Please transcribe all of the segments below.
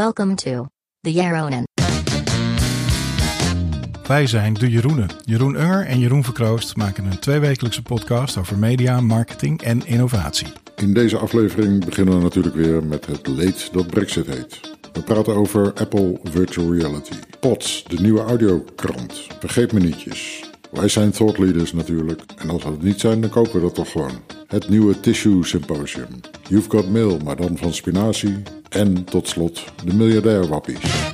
Welcome to the Yaronen. Wij zijn De Jeroenen. Jeroen Unger en Jeroen Verkroost maken een tweewekelijkse podcast over media, marketing en innovatie. In deze aflevering beginnen we natuurlijk weer met het leed dat Brexit heet. We praten over Apple Virtual Reality. POTS, de nieuwe audiokrant. Vergeet me nietjes. Wij zijn thought leaders natuurlijk. En als we het niet zijn, dan kopen we dat toch gewoon. Het nieuwe Tissue Symposium. You've Got Mail, maar dan van spinazie. En tot slot de miljardair wappies.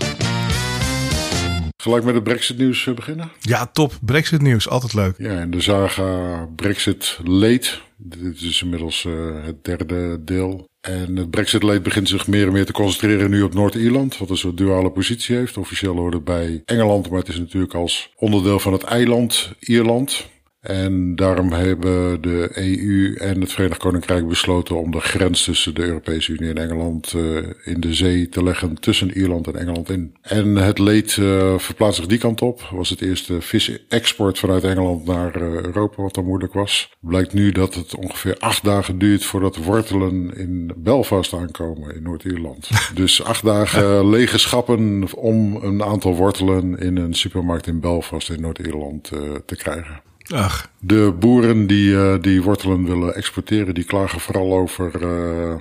Gelijk met het Brexit nieuws beginnen? Ja, top. Brexit nieuws, altijd leuk. Ja, en de saga Brexit leed. Dit is inmiddels uh, het derde deel. En het Brexit-leed begint zich meer en meer te concentreren nu op Noord-Ierland, wat een soort duale positie heeft. Officieel hoort bij Engeland, maar het is natuurlijk als onderdeel van het eiland Ierland. En daarom hebben de EU en het Verenigd Koninkrijk besloten om de grens tussen de Europese Unie en Engeland uh, in de zee te leggen tussen Ierland en Engeland in. En het leed uh, verplaatst zich die kant op. Was het eerste vis-export vanuit Engeland naar uh, Europa, wat dan moeilijk was. Blijkt nu dat het ongeveer acht dagen duurt voordat wortelen in Belfast aankomen in Noord-Ierland. dus acht dagen lege schappen om een aantal wortelen in een supermarkt in Belfast in Noord-Ierland te krijgen. Ach. De boeren die, uh, die wortelen willen exporteren, die klagen vooral over uh,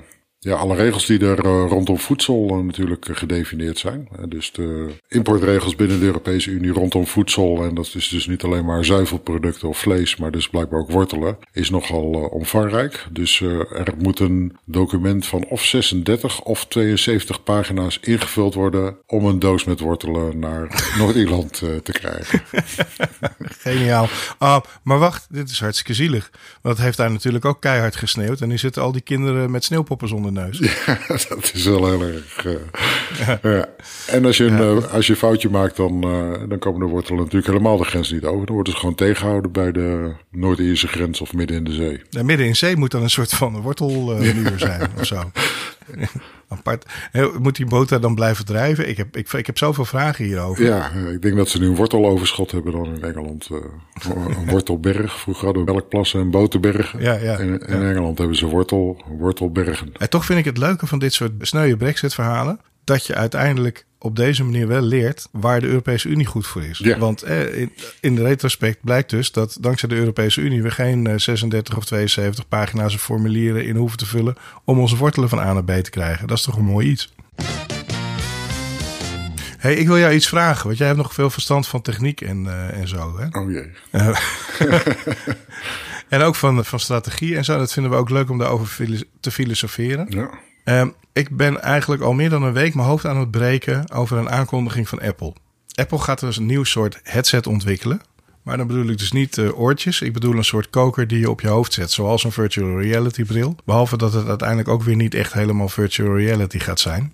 ja, alle regels die er uh, rondom voedsel natuurlijk gedefinieerd zijn. dus de importregels binnen de Europese Unie rondom voedsel, en dat is dus niet alleen maar zuivelproducten of vlees, maar dus blijkbaar ook wortelen, is nogal omvangrijk. Dus er moet een document van of 36 of 72 pagina's ingevuld worden om een doos met wortelen naar Noord-Ierland te krijgen. Geniaal. Oh, maar wacht, dit is hartstikke zielig. Want het heeft daar natuurlijk ook keihard gesneeuwd. En nu zitten al die kinderen met sneeuwpoppen zonder neus. Ja, dat is wel heel erg. Uh, ja. ja. En als je een, uh, als je een foutje maakt, dan, uh, dan komen de wortelen natuurlijk helemaal de grens niet over. Dan wordt het gewoon tegengehouden bij de Noord-Ierse grens of midden in de zee. Ja, midden in zee moet dan een soort van wortelmuur zijn of zo. Apart. Moet die boot daar dan blijven drijven? Ik heb, ik, ik heb zoveel vragen hierover. Ja, ik denk dat ze nu een worteloverschot hebben dan in Engeland. Uh, een wortelberg. Vroeger hadden we melkplassen en boterbergen. Ja, ja, in, in ja. Engeland hebben ze wortel, wortelbergen. En toch vind ik het leuke van dit soort sneuwe brexit verhalen... dat je uiteindelijk op deze manier wel leert waar de Europese Unie goed voor is. Ja. Want eh, in, in de retrospect blijkt dus dat dankzij de Europese Unie we geen eh, 36 of 72 pagina's of formulieren in hoeven te vullen om onze wortelen van A naar B te krijgen. Dat is toch een mooi iets. Hey, ik wil jou iets vragen, want jij hebt nog veel verstand van techniek en, uh, en zo. Hè? Oh jee. en ook van, van strategie en zo. Dat vinden we ook leuk om daarover te filosoferen. Ja. Um, ik ben eigenlijk al meer dan een week mijn hoofd aan het breken over een aankondiging van Apple. Apple gaat dus een nieuw soort headset ontwikkelen. Maar dan bedoel ik dus niet uh, oortjes. Ik bedoel een soort koker die je op je hoofd zet, zoals een virtual reality bril. Behalve dat het uiteindelijk ook weer niet echt helemaal virtual reality gaat zijn.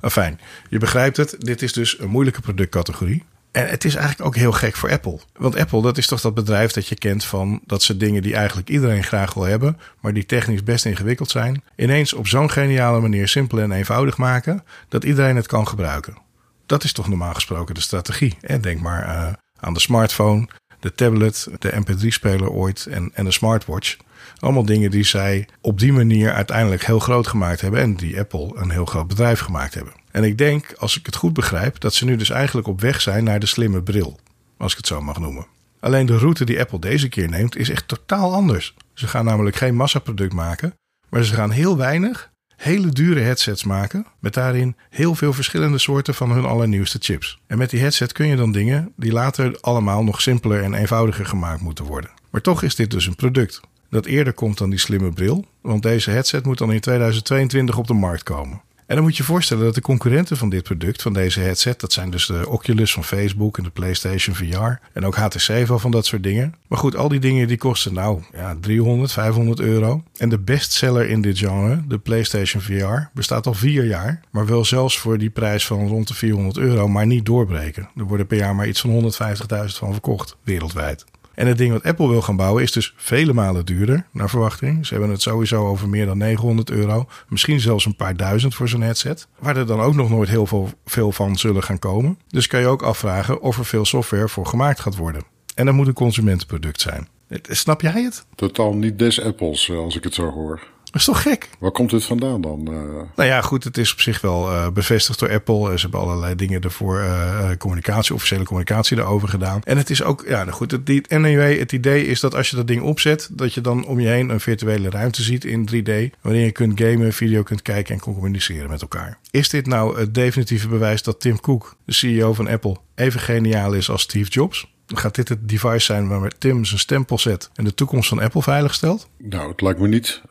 Fijn, je begrijpt het. Dit is dus een moeilijke productcategorie. En het is eigenlijk ook heel gek voor Apple. Want Apple, dat is toch dat bedrijf dat je kent van dat ze dingen die eigenlijk iedereen graag wil hebben, maar die technisch best ingewikkeld zijn, ineens op zo'n geniale manier simpel en eenvoudig maken dat iedereen het kan gebruiken. Dat is toch normaal gesproken de strategie. En denk maar uh, aan de smartphone, de tablet, de MP3-speler ooit en, en de smartwatch. Allemaal dingen die zij op die manier uiteindelijk heel groot gemaakt hebben en die Apple een heel groot bedrijf gemaakt hebben. En ik denk, als ik het goed begrijp, dat ze nu dus eigenlijk op weg zijn naar de slimme bril. Als ik het zo mag noemen. Alleen de route die Apple deze keer neemt is echt totaal anders. Ze gaan namelijk geen massaproduct maken, maar ze gaan heel weinig, hele dure headsets maken. Met daarin heel veel verschillende soorten van hun allernieuwste chips. En met die headset kun je dan dingen die later allemaal nog simpeler en eenvoudiger gemaakt moeten worden. Maar toch is dit dus een product dat eerder komt dan die slimme bril. Want deze headset moet dan in 2022 op de markt komen. En dan moet je je voorstellen dat de concurrenten van dit product, van deze headset, dat zijn dus de Oculus van Facebook en de PlayStation VR en ook HTC wel van dat soort dingen. Maar goed, al die dingen die kosten nou ja, 300, 500 euro. En de bestseller in dit genre, de PlayStation VR, bestaat al vier jaar, maar wel zelfs voor die prijs van rond de 400 euro, maar niet doorbreken. Er worden per jaar maar iets van 150.000 van verkocht, wereldwijd. En het ding wat Apple wil gaan bouwen is dus vele malen duurder, naar verwachting. Ze hebben het sowieso over meer dan 900 euro. Misschien zelfs een paar duizend voor zo'n headset. Waar er dan ook nog nooit heel veel, veel van zullen gaan komen. Dus kan je ook afvragen of er veel software voor gemaakt gaat worden. En dat moet een consumentenproduct zijn. Snap jij het? Totaal niet des Apples, als ik het zo hoor. Dat is toch gek? Waar komt dit vandaan dan? Uh... Nou ja, goed, het is op zich wel uh, bevestigd door Apple. Ze hebben allerlei dingen ervoor, uh, communicatie, officiële communicatie erover gedaan. En het is ook, ja, nou goed, het, die, anyway, het idee is dat als je dat ding opzet, dat je dan om je heen een virtuele ruimte ziet in 3D, waarin je kunt gamen, video kunt kijken en communiceren met elkaar. Is dit nou het definitieve bewijs dat Tim Cook, de CEO van Apple, even geniaal is als Steve Jobs? Gaat dit het device zijn waarmee Tim zijn stempel zet en de toekomst van Apple veilig stelt? Nou, het lijkt me niet.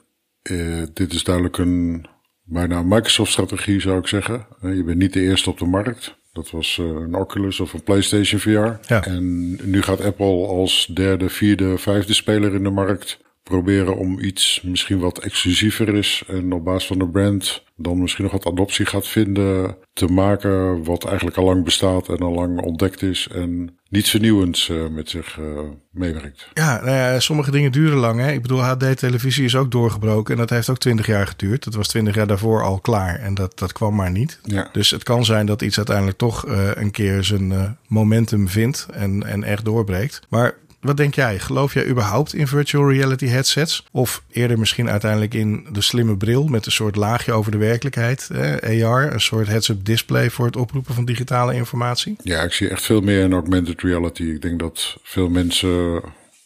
Uh, dit is duidelijk een bijna Microsoft-strategie, zou ik zeggen. Uh, je bent niet de eerste op de markt. Dat was uh, een Oculus of een PlayStation VR. Ja. En nu gaat Apple als derde, vierde, vijfde speler in de markt proberen om iets misschien wat exclusiever is en op basis van de brand dan misschien nog wat adoptie gaat vinden te maken wat eigenlijk al lang bestaat en al lang ontdekt is en niets vernieuwends uh, met zich uh, meebrengt. Ja, nou ja, sommige dingen duren lang. Hè? Ik bedoel, HD-televisie is ook doorgebroken en dat heeft ook twintig jaar geduurd. Dat was twintig jaar daarvoor al klaar en dat, dat kwam maar niet. Ja. Dus het kan zijn dat iets uiteindelijk toch uh, een keer zijn momentum vindt en, en echt doorbreekt. Maar wat denk jij? Geloof jij überhaupt in virtual reality headsets? Of eerder misschien uiteindelijk in de slimme bril met een soort laagje over de werkelijkheid, AR, een soort heads-up display voor het oproepen van digitale informatie? Ja, ik zie echt veel meer in augmented reality. Ik denk dat veel mensen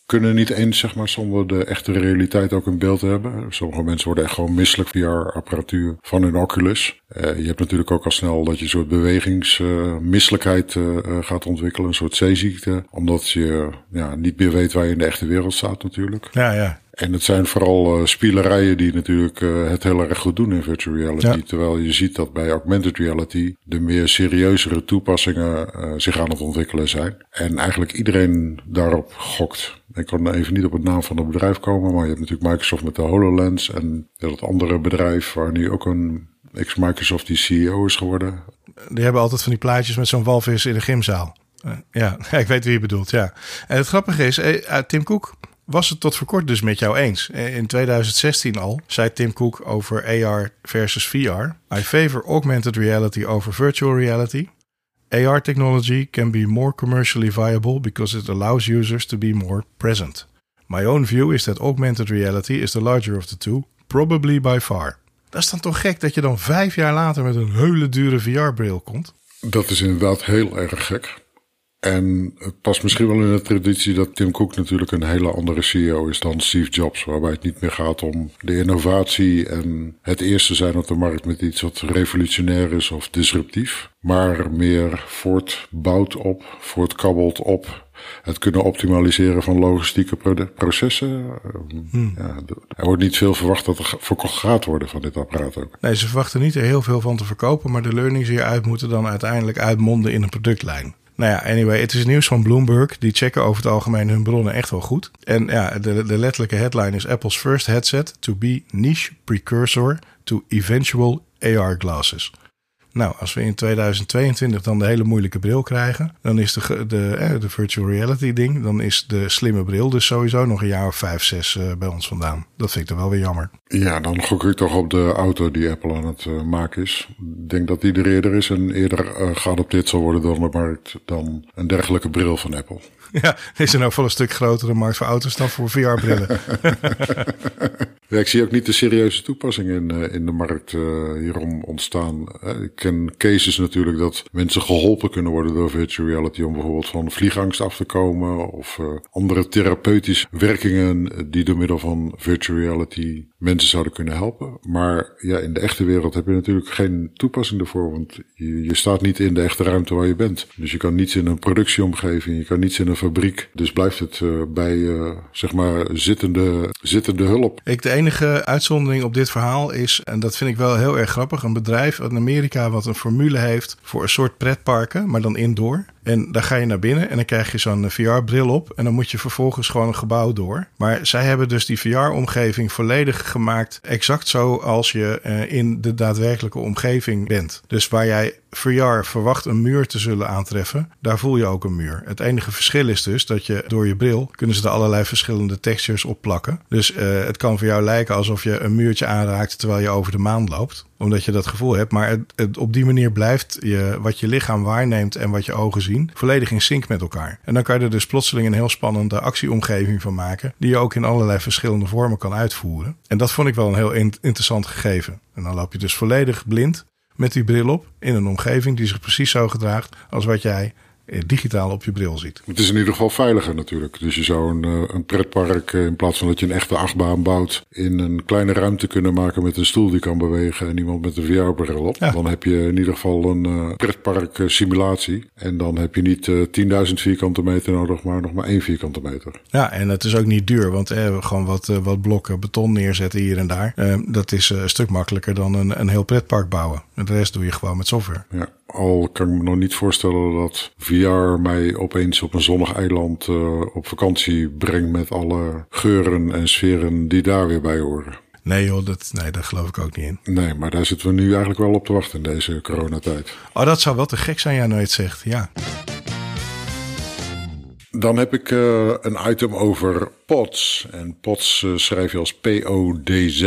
kunnen niet eens, zeg maar, zonder de echte realiteit ook in beeld hebben. Sommige mensen worden echt gewoon misselijk via apparatuur van hun Oculus. Uh, je hebt natuurlijk ook al snel dat je een soort bewegingsmisselijkheid uh, uh, gaat ontwikkelen, een soort zeeziekte. Omdat je ja, niet meer weet waar je in de echte wereld staat natuurlijk. Ja, ja. En het zijn vooral uh, spielerijen die natuurlijk uh, het heel erg goed doen in virtual reality. Ja. Terwijl je ziet dat bij augmented reality de meer serieuzere toepassingen uh, zich aan het ontwikkelen zijn. En eigenlijk iedereen daarop gokt. Ik kan even niet op het naam van het bedrijf komen, maar je hebt natuurlijk Microsoft met de HoloLens en dat andere bedrijf waar nu ook een ex-Microsoft die CEO is geworden. Die hebben altijd van die plaatjes met zo'n walvis in de gymzaal. Uh, ja, ik weet wie je bedoelt, ja. En het grappige is, uh, Tim Cook was het tot voor kort dus met jou eens. In 2016 al zei Tim Cook over AR versus VR. I favor augmented reality over virtual reality. AR technology can be more commercially viable because it allows users to be more present. My own view is that augmented reality is the larger of the two, probably by far. Dat is dan toch gek dat je dan vijf jaar later met een hele dure VR-bril komt? Dat is inderdaad heel erg gek. En het past misschien wel in de traditie dat Tim Cook natuurlijk een hele andere CEO is dan Steve Jobs. Waarbij het niet meer gaat om de innovatie en het eerste zijn op de markt met iets wat revolutionair is of disruptief. Maar meer voortbouwt op, voortkabbelt op het kunnen optimaliseren van logistieke processen. Hmm. Ja, er wordt niet veel verwacht dat er verkocht gaat worden van dit apparaat ook. Nee, ze verwachten niet er heel veel van te verkopen, maar de learnings hieruit moeten dan uiteindelijk uitmonden in een productlijn. Nou ja, anyway, het is nieuws van Bloomberg. Die checken over het algemeen hun bronnen echt wel goed. En ja, de, de letterlijke headline is Apple's first headset to be niche precursor to eventual AR glasses. Nou, als we in 2022 dan de hele moeilijke bril krijgen, dan is de, de, de virtual reality ding, dan is de slimme bril dus sowieso nog een jaar of vijf, zes uh, bij ons vandaan. Dat vind ik toch wel weer jammer. Ja, dan gok ik toch op de auto die Apple aan het uh, maken is. Ik denk dat die er eerder is en eerder uh, geadopteerd zal worden door de markt dan een dergelijke bril van Apple. Ja, is er nou wel een stuk grotere markt voor auto's dan voor VR-brillen. ja, ik zie ook niet de serieuze toepassing in, uh, in de markt uh, hierom ontstaan. Uh, ik ken cases natuurlijk dat mensen geholpen kunnen worden door virtual reality om bijvoorbeeld van vliegangst af te komen of andere therapeutische werkingen die door middel van virtual reality mensen zouden kunnen helpen. Maar ja, in de echte wereld heb je natuurlijk geen toepassing ervoor, want je, je staat niet in de echte ruimte waar je bent. Dus je kan niets in een productieomgeving, je kan niets in een fabriek. Dus blijft het bij zeg maar zittende, zittende hulp. Ik, enige uitzondering op dit verhaal is, en dat vind ik wel heel erg grappig, een bedrijf uit Amerika wat een formule heeft voor een soort pretparken, maar dan indoor. En daar ga je naar binnen en dan krijg je zo'n VR-bril op. En dan moet je vervolgens gewoon een gebouw door. Maar zij hebben dus die VR-omgeving volledig gemaakt. Exact zoals je uh, in de daadwerkelijke omgeving bent. Dus waar jij VR verwacht een muur te zullen aantreffen, daar voel je ook een muur. Het enige verschil is dus dat je door je bril kunnen ze er allerlei verschillende textures op plakken. Dus uh, het kan voor jou lijken alsof je een muurtje aanraakt terwijl je over de maan loopt omdat je dat gevoel hebt. Maar het, op die manier blijft je, wat je lichaam waarneemt en wat je ogen zien, volledig in sync met elkaar. En dan kan je er dus plotseling een heel spannende actieomgeving van maken, die je ook in allerlei verschillende vormen kan uitvoeren. En dat vond ik wel een heel interessant gegeven. En dan loop je dus volledig blind met die bril op in een omgeving die zich precies zo gedraagt als wat jij digitaal op je bril ziet. Het is in ieder geval veiliger natuurlijk. Dus je zou een, eh, een pretpark, eh, in plaats van dat je een echte achtbaan bouwt, in een kleine ruimte kunnen maken met een stoel die kan bewegen en iemand met een VR-bril op. Dan heb je in ieder geval een uh, pretpark simulatie. En dan heb je niet uh, 10.000 vierkante meter nodig, maar nog maar één vierkante meter. Ja, en het is ook niet duur, want eh, gewoon wat, wat blokken beton neerzetten hier en daar. dat is een stuk makkelijker dan een, een heel pretpark bouwen. En de rest doe je gewoon met software. Ja. Al kan ik me nog niet voorstellen dat VR mij opeens op een zonnig eiland uh, op vakantie brengt met alle geuren en sferen die daar weer bij horen. Nee joh, dat, nee, daar geloof ik ook niet in. Nee, maar daar zitten we nu eigenlijk wel op te wachten in deze coronatijd. Oh, dat zou wel te gek zijn, jij nooit zegt, ja. Dan heb ik uh, een item over PODS. En PODS uh, schrijf je als P-O-D-Z.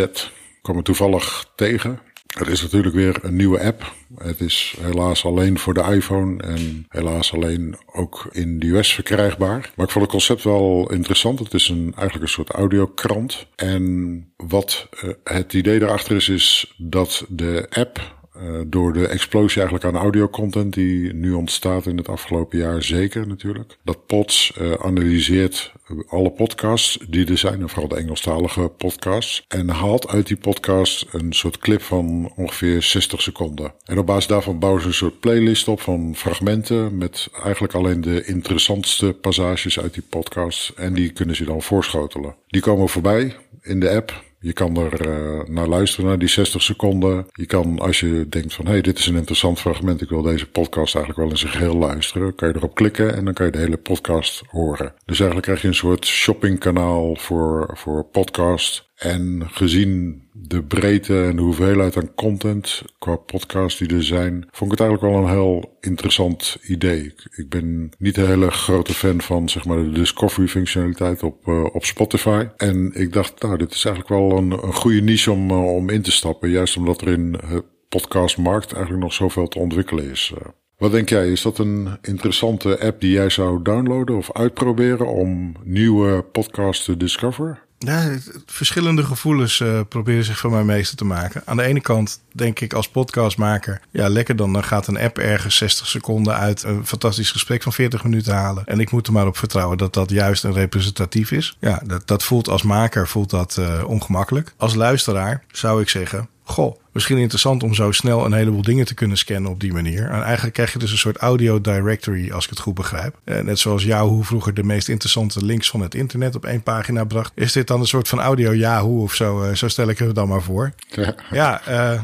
Ik toevallig tegen. Er is natuurlijk weer een nieuwe app. Het is helaas alleen voor de iPhone en helaas alleen ook in de US verkrijgbaar. Maar ik vond het concept wel interessant. Het is een, eigenlijk een soort audiokrant. En wat uh, het idee daarachter is, is dat de app uh, door de explosie eigenlijk aan audiocontent die nu ontstaat in het afgelopen jaar, zeker natuurlijk. Dat POTS uh, analyseert alle podcasts die er zijn, en vooral de Engelstalige podcasts. En haalt uit die podcast een soort clip van ongeveer 60 seconden. En op basis daarvan bouwen ze een soort playlist op van fragmenten met eigenlijk alleen de interessantste passages uit die podcast. En die kunnen ze dan voorschotelen. Die komen voorbij in de app. Je kan er uh, naar luisteren, naar die 60 seconden. Je kan, als je denkt van, hé, hey, dit is een interessant fragment, ik wil deze podcast eigenlijk wel in zijn geheel luisteren, kan je erop klikken en dan kan je de hele podcast horen. Dus eigenlijk krijg je een soort shoppingkanaal voor, voor podcast. En gezien de breedte en de hoeveelheid aan content qua podcast die er zijn, vond ik het eigenlijk wel een heel interessant idee. Ik, ben niet een hele grote fan van zeg maar de discovery functionaliteit op, uh, op Spotify. En ik dacht, nou, dit is eigenlijk wel een, een goede niche om, uh, om in te stappen. Juist omdat er in de podcastmarkt eigenlijk nog zoveel te ontwikkelen is. Wat denk jij? Is dat een interessante app die jij zou downloaden of uitproberen om nieuwe podcasts te discoveren? Ja, verschillende gevoelens uh, proberen zich van mij meester te maken. Aan de ene kant denk ik als podcastmaker, ja lekker dan, dan gaat een app ergens 60 seconden uit een fantastisch gesprek van 40 minuten halen. En ik moet er maar op vertrouwen dat dat juist een representatief is. Ja, dat, dat voelt als maker voelt dat uh, ongemakkelijk. Als luisteraar zou ik zeggen, goh, misschien interessant om zo snel een heleboel dingen te kunnen scannen op die manier. En eigenlijk krijg je dus een soort audio directory, als ik het goed begrijp. net zoals Yahoo vroeger de meest interessante links van het internet op één pagina bracht. Is dit dan een soort van audio Yahoo of zo? zo stel ik het dan maar voor. Ja, ja uh,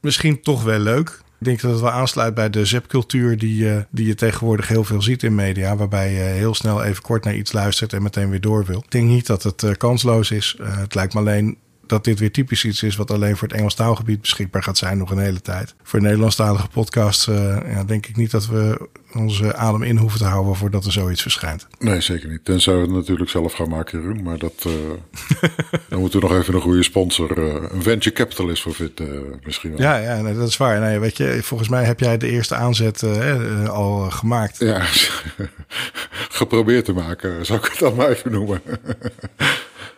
misschien toch wel leuk. Ik denk dat het wel aansluit bij de zapcultuur die, uh, die je tegenwoordig heel veel ziet in media. Waarbij je heel snel even kort naar iets luistert en meteen weer door wil. Ik denk niet dat het uh, kansloos is. Uh, het lijkt me alleen dat dit weer typisch iets is wat alleen voor het Engels taalgebied beschikbaar gaat zijn nog een hele tijd. Voor Nederlandstalige podcasts uh, ja, denk ik niet dat we onze adem in hoeven te houden voordat er zoiets verschijnt. Nee, zeker niet. Tenzij we het natuurlijk zelf gaan maken, Jeroen. Maar dat, uh, dan moeten we nog even een goede sponsor, uh, een venture capitalist voor vinden misschien wel. Ja, ja nee, dat is waar. Nee, weet je, volgens mij heb jij de eerste aanzet al gemaakt. Ja, geprobeerd te maken, zou ik het dan maar even noemen.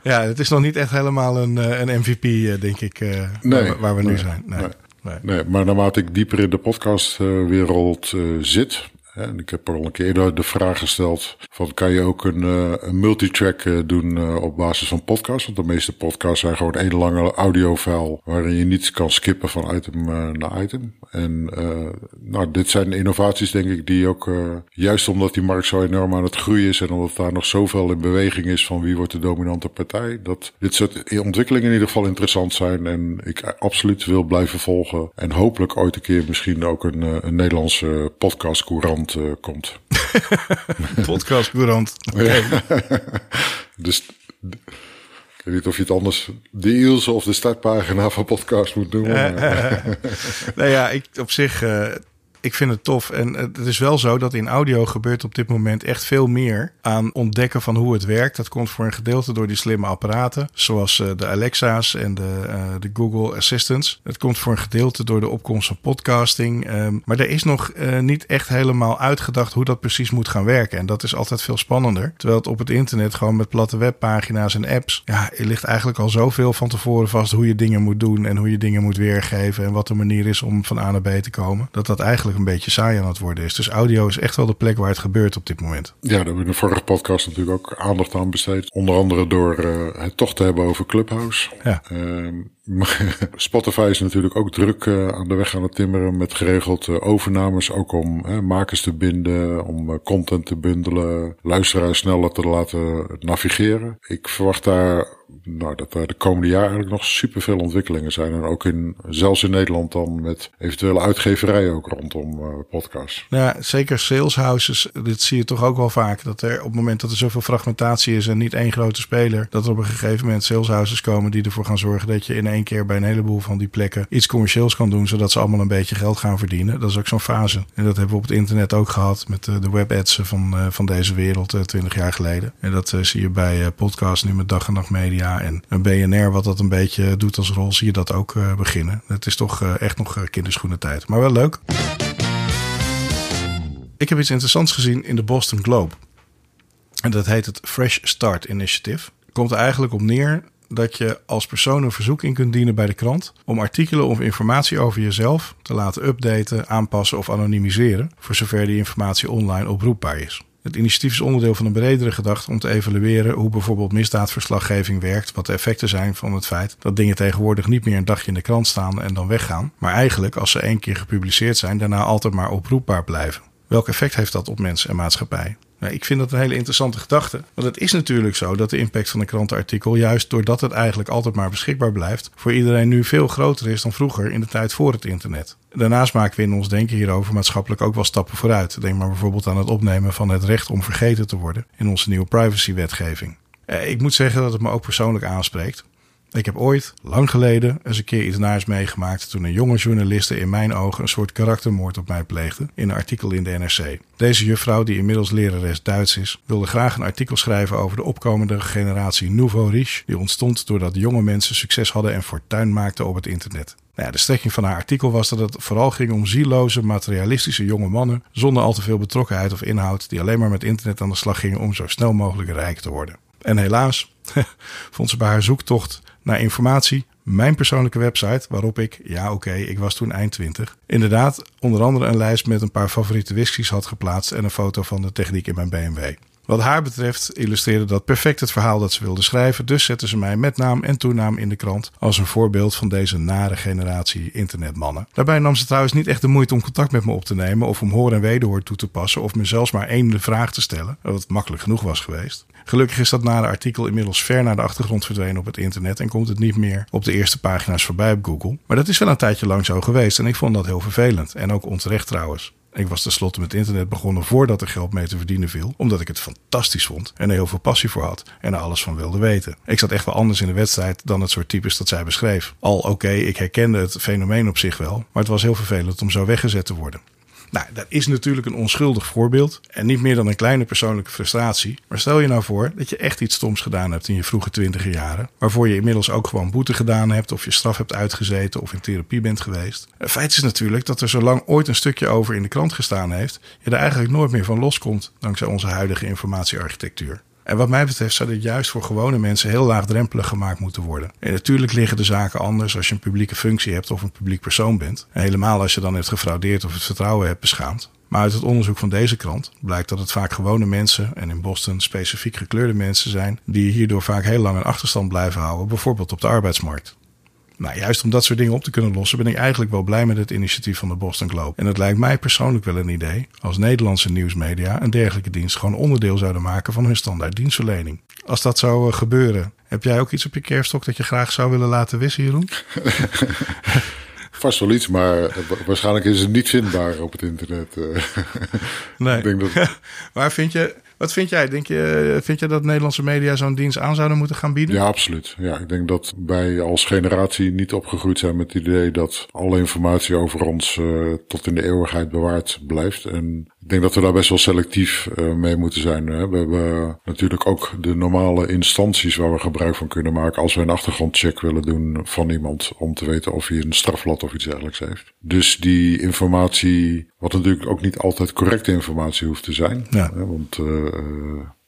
Ja, het is nog niet echt helemaal een, een MVP, denk ik, nee, waar, waar, we nee, nu zijn. Nee. nee. Nee. nee. maar naarmate ik dieper in de podcastwereld uh, zit, en ik heb al een keer eerder de vraag gesteld: van kan je ook een, uh, een multitrack uh, doen uh, op basis van podcast? Want de meeste podcasts zijn gewoon één lange audiofile waarin je niet kan skippen van item naar item. En nou, dit zijn innovaties, denk ik, die ook juist omdat die markt zo enorm aan het groeien is en omdat daar nog zoveel in beweging is van wie wordt de dominante partij, dat dit soort ontwikkelingen in ieder geval interessant zijn. En ik absoluut wil blijven volgen. En hopelijk ooit een keer misschien ook een, een Nederlandse podcastcourant uh, komt. Podcastcourant. Okay. dus ik weet niet of je het anders de Ielse of de startpagina van podcast moet noemen. nou ja, ik op zich... Uh, ik vind het tof. En het is wel zo dat in audio gebeurt op dit moment echt veel meer aan ontdekken van hoe het werkt. Dat komt voor een gedeelte door die slimme apparaten, zoals eh, de Alexa's en de, uh, de Google Assistants. Het komt voor een gedeelte door de opkomst van podcasting. Um, maar er is nog uh, niet echt helemaal uitgedacht hoe dat precies moet gaan werken. En dat is altijd veel spannender. Terwijl het op het internet gewoon met platte webpagina's en apps. Ja, er ligt eigenlijk al zoveel van tevoren vast hoe je dingen moet doen en hoe je dingen moet weergeven. En wat de manier is om van A naar B te komen. Dat dat eigenlijk een beetje saai aan het worden is. Dus audio is echt wel de plek waar het gebeurt op dit moment. Ja, daar hebben we in de vorige podcast natuurlijk ook aandacht aan besteed. Onder andere door uh, het toch te hebben over Clubhouse. Ja. Uh, Spotify is natuurlijk ook druk uh, aan de weg aan het timmeren met geregeld uh, overnames. Ook om makers te binden, om content te bundelen, luisteraars sneller te laten navigeren. Ik verwacht daar nou, dat er de komende jaar eigenlijk nog superveel ontwikkelingen zijn. En ook in, zelfs in Nederland dan met eventuele uitgeverijen ook rondom uh, podcasts. Ja, zeker sales houses. Dit zie je toch ook wel vaak. Dat er op het moment dat er zoveel fragmentatie is en niet één grote speler, dat er op een gegeven moment sales houses komen die ervoor gaan zorgen dat je in één keer bij een heleboel van die plekken iets commercieels kan doen, zodat ze allemaal een beetje geld gaan verdienen. Dat is ook zo'n fase. En dat hebben we op het internet ook gehad met de, de webads van, uh, van deze wereld uh, twintig jaar geleden. En dat zie je bij podcasts nu met dag en nacht media en een BNR, wat dat een beetje doet als rol, zie je dat ook beginnen. Het is toch echt nog kinderschoenentijd. Maar wel leuk. Ik heb iets interessants gezien in de Boston Globe. En dat heet het Fresh Start Initiative. Komt er eigenlijk op neer dat je als persoon een verzoek in kunt dienen bij de krant om artikelen of informatie over jezelf te laten updaten, aanpassen of anonimiseren, voor zover die informatie online oproepbaar is. Het initiatief is onderdeel van een bredere gedachte om te evalueren hoe bijvoorbeeld misdaadverslaggeving werkt, wat de effecten zijn van het feit dat dingen tegenwoordig niet meer een dagje in de krant staan en dan weggaan, maar eigenlijk als ze één keer gepubliceerd zijn, daarna altijd maar oproepbaar blijven. Welk effect heeft dat op mensen en maatschappij? Ik vind dat een hele interessante gedachte. Want het is natuurlijk zo dat de impact van een krantenartikel, juist doordat het eigenlijk altijd maar beschikbaar blijft, voor iedereen nu veel groter is dan vroeger in de tijd voor het internet. Daarnaast maken we in ons denken hierover maatschappelijk ook wel stappen vooruit. Denk maar bijvoorbeeld aan het opnemen van het recht om vergeten te worden in onze nieuwe privacywetgeving. Ik moet zeggen dat het me ook persoonlijk aanspreekt. Ik heb ooit, lang geleden, eens een keer iets naars meegemaakt toen een jonge journaliste in mijn ogen een soort karaktermoord op mij pleegde in een artikel in de NRC. Deze juffrouw, die inmiddels lerares Duits is, wilde graag een artikel schrijven over de opkomende generatie Nouveau Riche, die ontstond doordat jonge mensen succes hadden en fortuin maakten op het internet. Nou ja, de strekking van haar artikel was dat het vooral ging om zieloze, materialistische jonge mannen zonder al te veel betrokkenheid of inhoud, die alleen maar met internet aan de slag gingen om zo snel mogelijk rijk te worden. En helaas vond ze bij haar zoektocht naar informatie mijn persoonlijke website, waarop ik, ja oké, ik was toen eind 20, inderdaad onder andere een lijst met een paar favoriete whiskies had geplaatst en een foto van de techniek in mijn BMW. Wat haar betreft illustreerde dat perfect het verhaal dat ze wilde schrijven, dus zette ze mij met naam en toenaam in de krant als een voorbeeld van deze nare generatie internetmannen. Daarbij nam ze trouwens niet echt de moeite om contact met me op te nemen of om hoor en wederhoor toe te passen of me zelfs maar één vraag te stellen, wat makkelijk genoeg was geweest. Gelukkig is dat nare artikel inmiddels ver naar de achtergrond verdwenen op het internet en komt het niet meer op de eerste pagina's voorbij op Google. Maar dat is wel een tijdje lang zo geweest en ik vond dat heel vervelend en ook onterecht trouwens. Ik was tenslotte met internet begonnen voordat er geld mee te verdienen viel, omdat ik het fantastisch vond en er heel veel passie voor had en er alles van wilde weten. Ik zat echt wel anders in de wedstrijd dan het soort types dat zij beschreef. Al oké, ik herkende het fenomeen op zich wel, maar het was heel vervelend om zo weggezet te worden. Nou, dat is natuurlijk een onschuldig voorbeeld en niet meer dan een kleine persoonlijke frustratie. Maar stel je nou voor dat je echt iets stoms gedaan hebt in je vroege twintiger jaren, waarvoor je inmiddels ook gewoon boete gedaan hebt of je straf hebt uitgezeten of in therapie bent geweest. Het feit is natuurlijk dat er zolang ooit een stukje over in de krant gestaan heeft, je er eigenlijk nooit meer van loskomt dankzij onze huidige informatiearchitectuur. En wat mij betreft zou dit juist voor gewone mensen heel laagdrempelig gemaakt moeten worden. En natuurlijk liggen de zaken anders als je een publieke functie hebt of een publiek persoon bent. En helemaal als je dan hebt gefraudeerd of het vertrouwen hebt beschaamd. Maar uit het onderzoek van deze krant blijkt dat het vaak gewone mensen, en in Boston specifiek gekleurde mensen zijn, die hierdoor vaak heel lang een achterstand blijven houden, bijvoorbeeld op de arbeidsmarkt. Nou, juist om dat soort dingen op te kunnen lossen, ben ik eigenlijk wel blij met het initiatief van de Boston Globe. En het lijkt mij persoonlijk wel een idee als Nederlandse nieuwsmedia een dergelijke dienst gewoon onderdeel zouden maken van hun standaard dienstverlening. Als dat zou uh, gebeuren, heb jij ook iets op je kerststok dat je graag zou willen laten wissen, Jeroen? Vast wel iets, maar waarschijnlijk is het niet vindbaar op het internet. nee. Ik denk dat... Waar vind je, Wat vind jij? Denk je, vind je dat Nederlandse media zo'n dienst aan zouden moeten gaan bieden? Ja, absoluut. Ja, ik denk dat wij als generatie niet opgegroeid zijn met het idee dat alle informatie over ons uh, tot in de eeuwigheid bewaard blijft. En ik denk dat we daar best wel selectief uh, mee moeten zijn. Hè. We hebben natuurlijk ook de normale instanties waar we gebruik van kunnen maken als we een achtergrondcheck willen doen van iemand om te weten of hij een strafblad of iets dergelijks heeft. Dus die informatie, wat natuurlijk ook niet altijd correcte informatie hoeft te zijn. Ja. Hè, want uh,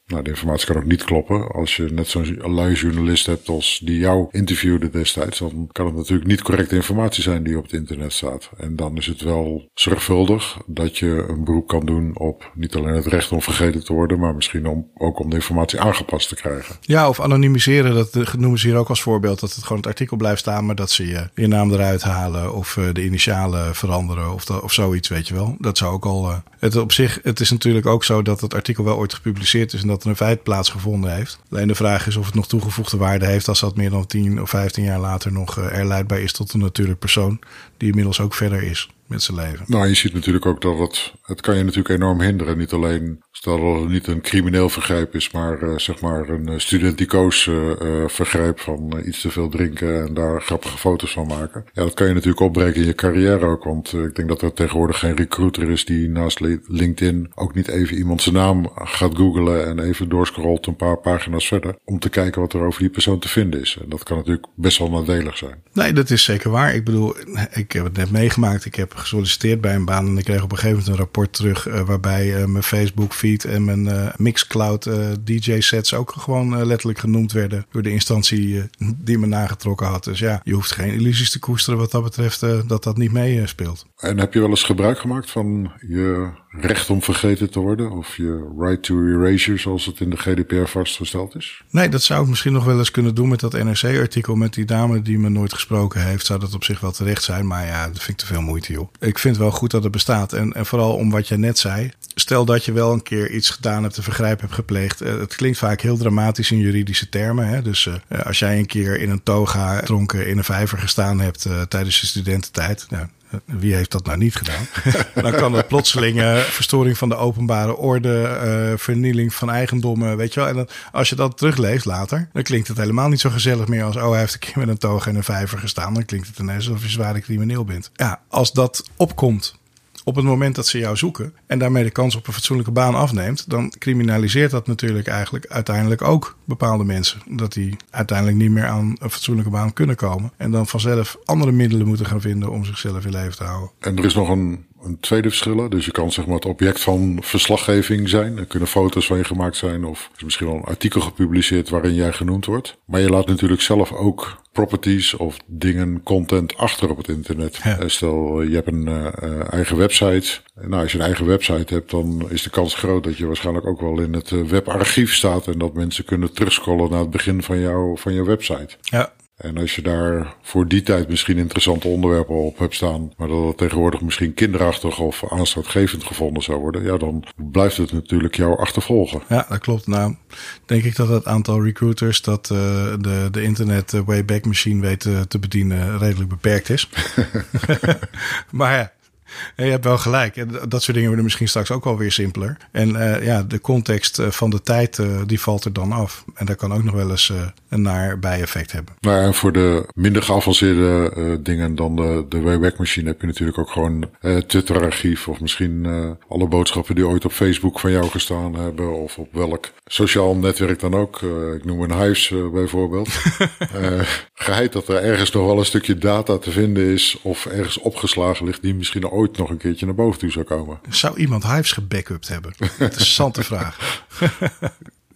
nou, de informatie kan ook niet kloppen. Als je net zo'n lui journalist hebt als die jou interviewde destijds, dan kan het natuurlijk niet correcte informatie zijn die op het internet staat. En dan is het wel zorgvuldig dat je een beroep kan doen op niet alleen het recht om vergeten te worden, maar misschien om, ook om de informatie aangepast te krijgen. Ja, of anonimiseren, dat noemen ze hier ook als voorbeeld, dat het gewoon het artikel blijft staan, maar dat ze je, je naam eruit halen of uh, de initialen veranderen of, of zoiets, weet je wel. Dat zou ook al. Uh, het op zich, het is natuurlijk ook zo dat het artikel wel ooit gepubliceerd is en dat een feit plaatsgevonden heeft. Alleen de vraag is of het nog toegevoegde waarde heeft als dat meer dan 10 of 15 jaar later nog uh, herleidbaar is tot een natuurlijk persoon die inmiddels ook verder is met zijn leven. Nou, je ziet natuurlijk ook dat het, het kan je natuurlijk enorm hinderen. Niet alleen, stel dat het niet een crimineel vergrijp is, maar uh, zeg maar een studenticoos uh, uh, vergrijp van iets te veel drinken en daar grappige foto's van maken. Ja, dat kan je natuurlijk opbreken in je carrière ook, want ik denk dat er tegenwoordig geen recruiter is die naast LinkedIn ook niet even iemand zijn naam gaat googlen en even doorscrollt een paar pagina's verder om te kijken wat er over die persoon te vinden is. En dat kan natuurlijk best wel nadelig zijn. Nee, dat is zeker waar. Ik bedoel, ik heb het net meegemaakt. Ik heb gesolliciteerd bij een baan en ik kreeg op een gegeven moment een rapport terug uh, waarbij uh, mijn Facebook feed en mijn uh, Mixcloud DJ sets ook gewoon letterlijk genoemd werden door de instantie die me nagetrokken had. Dus ja, je hoeft geen illusies te koesteren wat dat betreft dat dat niet meespeelt. En heb je wel eens gebruik gemaakt van je recht om vergeten te worden of je right to erasure zoals het in de GDPR vastgesteld is? Nee, dat zou ik misschien nog wel eens kunnen doen met dat NRC-artikel met die dame die me nooit gesproken heeft. Zou dat op zich wel terecht zijn, maar ja, dat vind ik te veel moeite joh. Ik vind wel goed dat het bestaat en, en vooral om wat jij net zei. Stel dat je wel een keer iets gedaan hebt, een vergrijp hebt gepleegd. Het klinkt vaak heel dramatisch in juridische termen. Hè? Dus uh, als jij een keer in een toga dronken in een vijver gestaan hebt uh, tijdens je studententijd. Wie heeft dat nou niet gedaan? dan kan het plotseling uh, verstoring van de openbare orde, uh, vernieling van eigendommen, weet je wel. En dan, als je dat terugleest later, dan klinkt het helemaal niet zo gezellig meer als, oh, hij heeft een keer met een toga in een vijver gestaan. Dan klinkt het ineens alsof je zware crimineel bent. Ja, als dat opkomt op het moment dat ze jou zoeken en daarmee de kans op een fatsoenlijke baan afneemt, dan criminaliseert dat natuurlijk eigenlijk uiteindelijk ook bepaalde mensen. Dat die uiteindelijk niet meer aan een fatsoenlijke baan kunnen komen en dan vanzelf andere middelen moeten gaan vinden om zichzelf in leven te houden. En er is nog een, een tweede verschil. Dus je kan zeg maar het object van verslaggeving zijn. Er kunnen foto's van je gemaakt zijn of is misschien wel een artikel gepubliceerd waarin jij genoemd wordt. Maar je laat natuurlijk zelf ook properties of dingen, content achter op het internet. Ja. Stel, je hebt een uh, eigen website. Nou, als je een eigen website hebt, dan is de kans groot dat je waarschijnlijk ook wel in het webarchief staat en dat mensen kunnen terugscrollen naar het begin van, jou, van je website. Ja. En als je daar voor die tijd misschien interessante onderwerpen op hebt staan, maar dat het tegenwoordig misschien kinderachtig of aanstootgevend gevonden zou worden, ja, dan blijft het natuurlijk jou achtervolgen. Ja, dat klopt. Nou, denk ik dat het aantal recruiters dat uh, de, de internet Wayback Machine weet uh, te bedienen redelijk beperkt is. maar ja. Je hebt wel gelijk. Dat soort dingen worden misschien straks ook wel weer simpeler. En uh, ja, de context van de tijd, uh, die valt er dan af. En dat kan ook nog wel eens uh, een naar bijeffect hebben. Nou, en voor de minder geavanceerde dingen dan de, de Wayback Machine heb je natuurlijk ook gewoon Twitter-archief. Of misschien alle boodschappen die ooit op Facebook van jou gestaan hebben. Of op welk sociaal netwerk dan ook. ik noem een Hives bijvoorbeeld. geheid dat er ergens nog wel een stukje data te vinden is. Of ergens opgeslagen ligt die misschien ooit nog een keertje naar boven toe zou komen. Zou iemand Hives gebackupt hebben? Interessante vraag.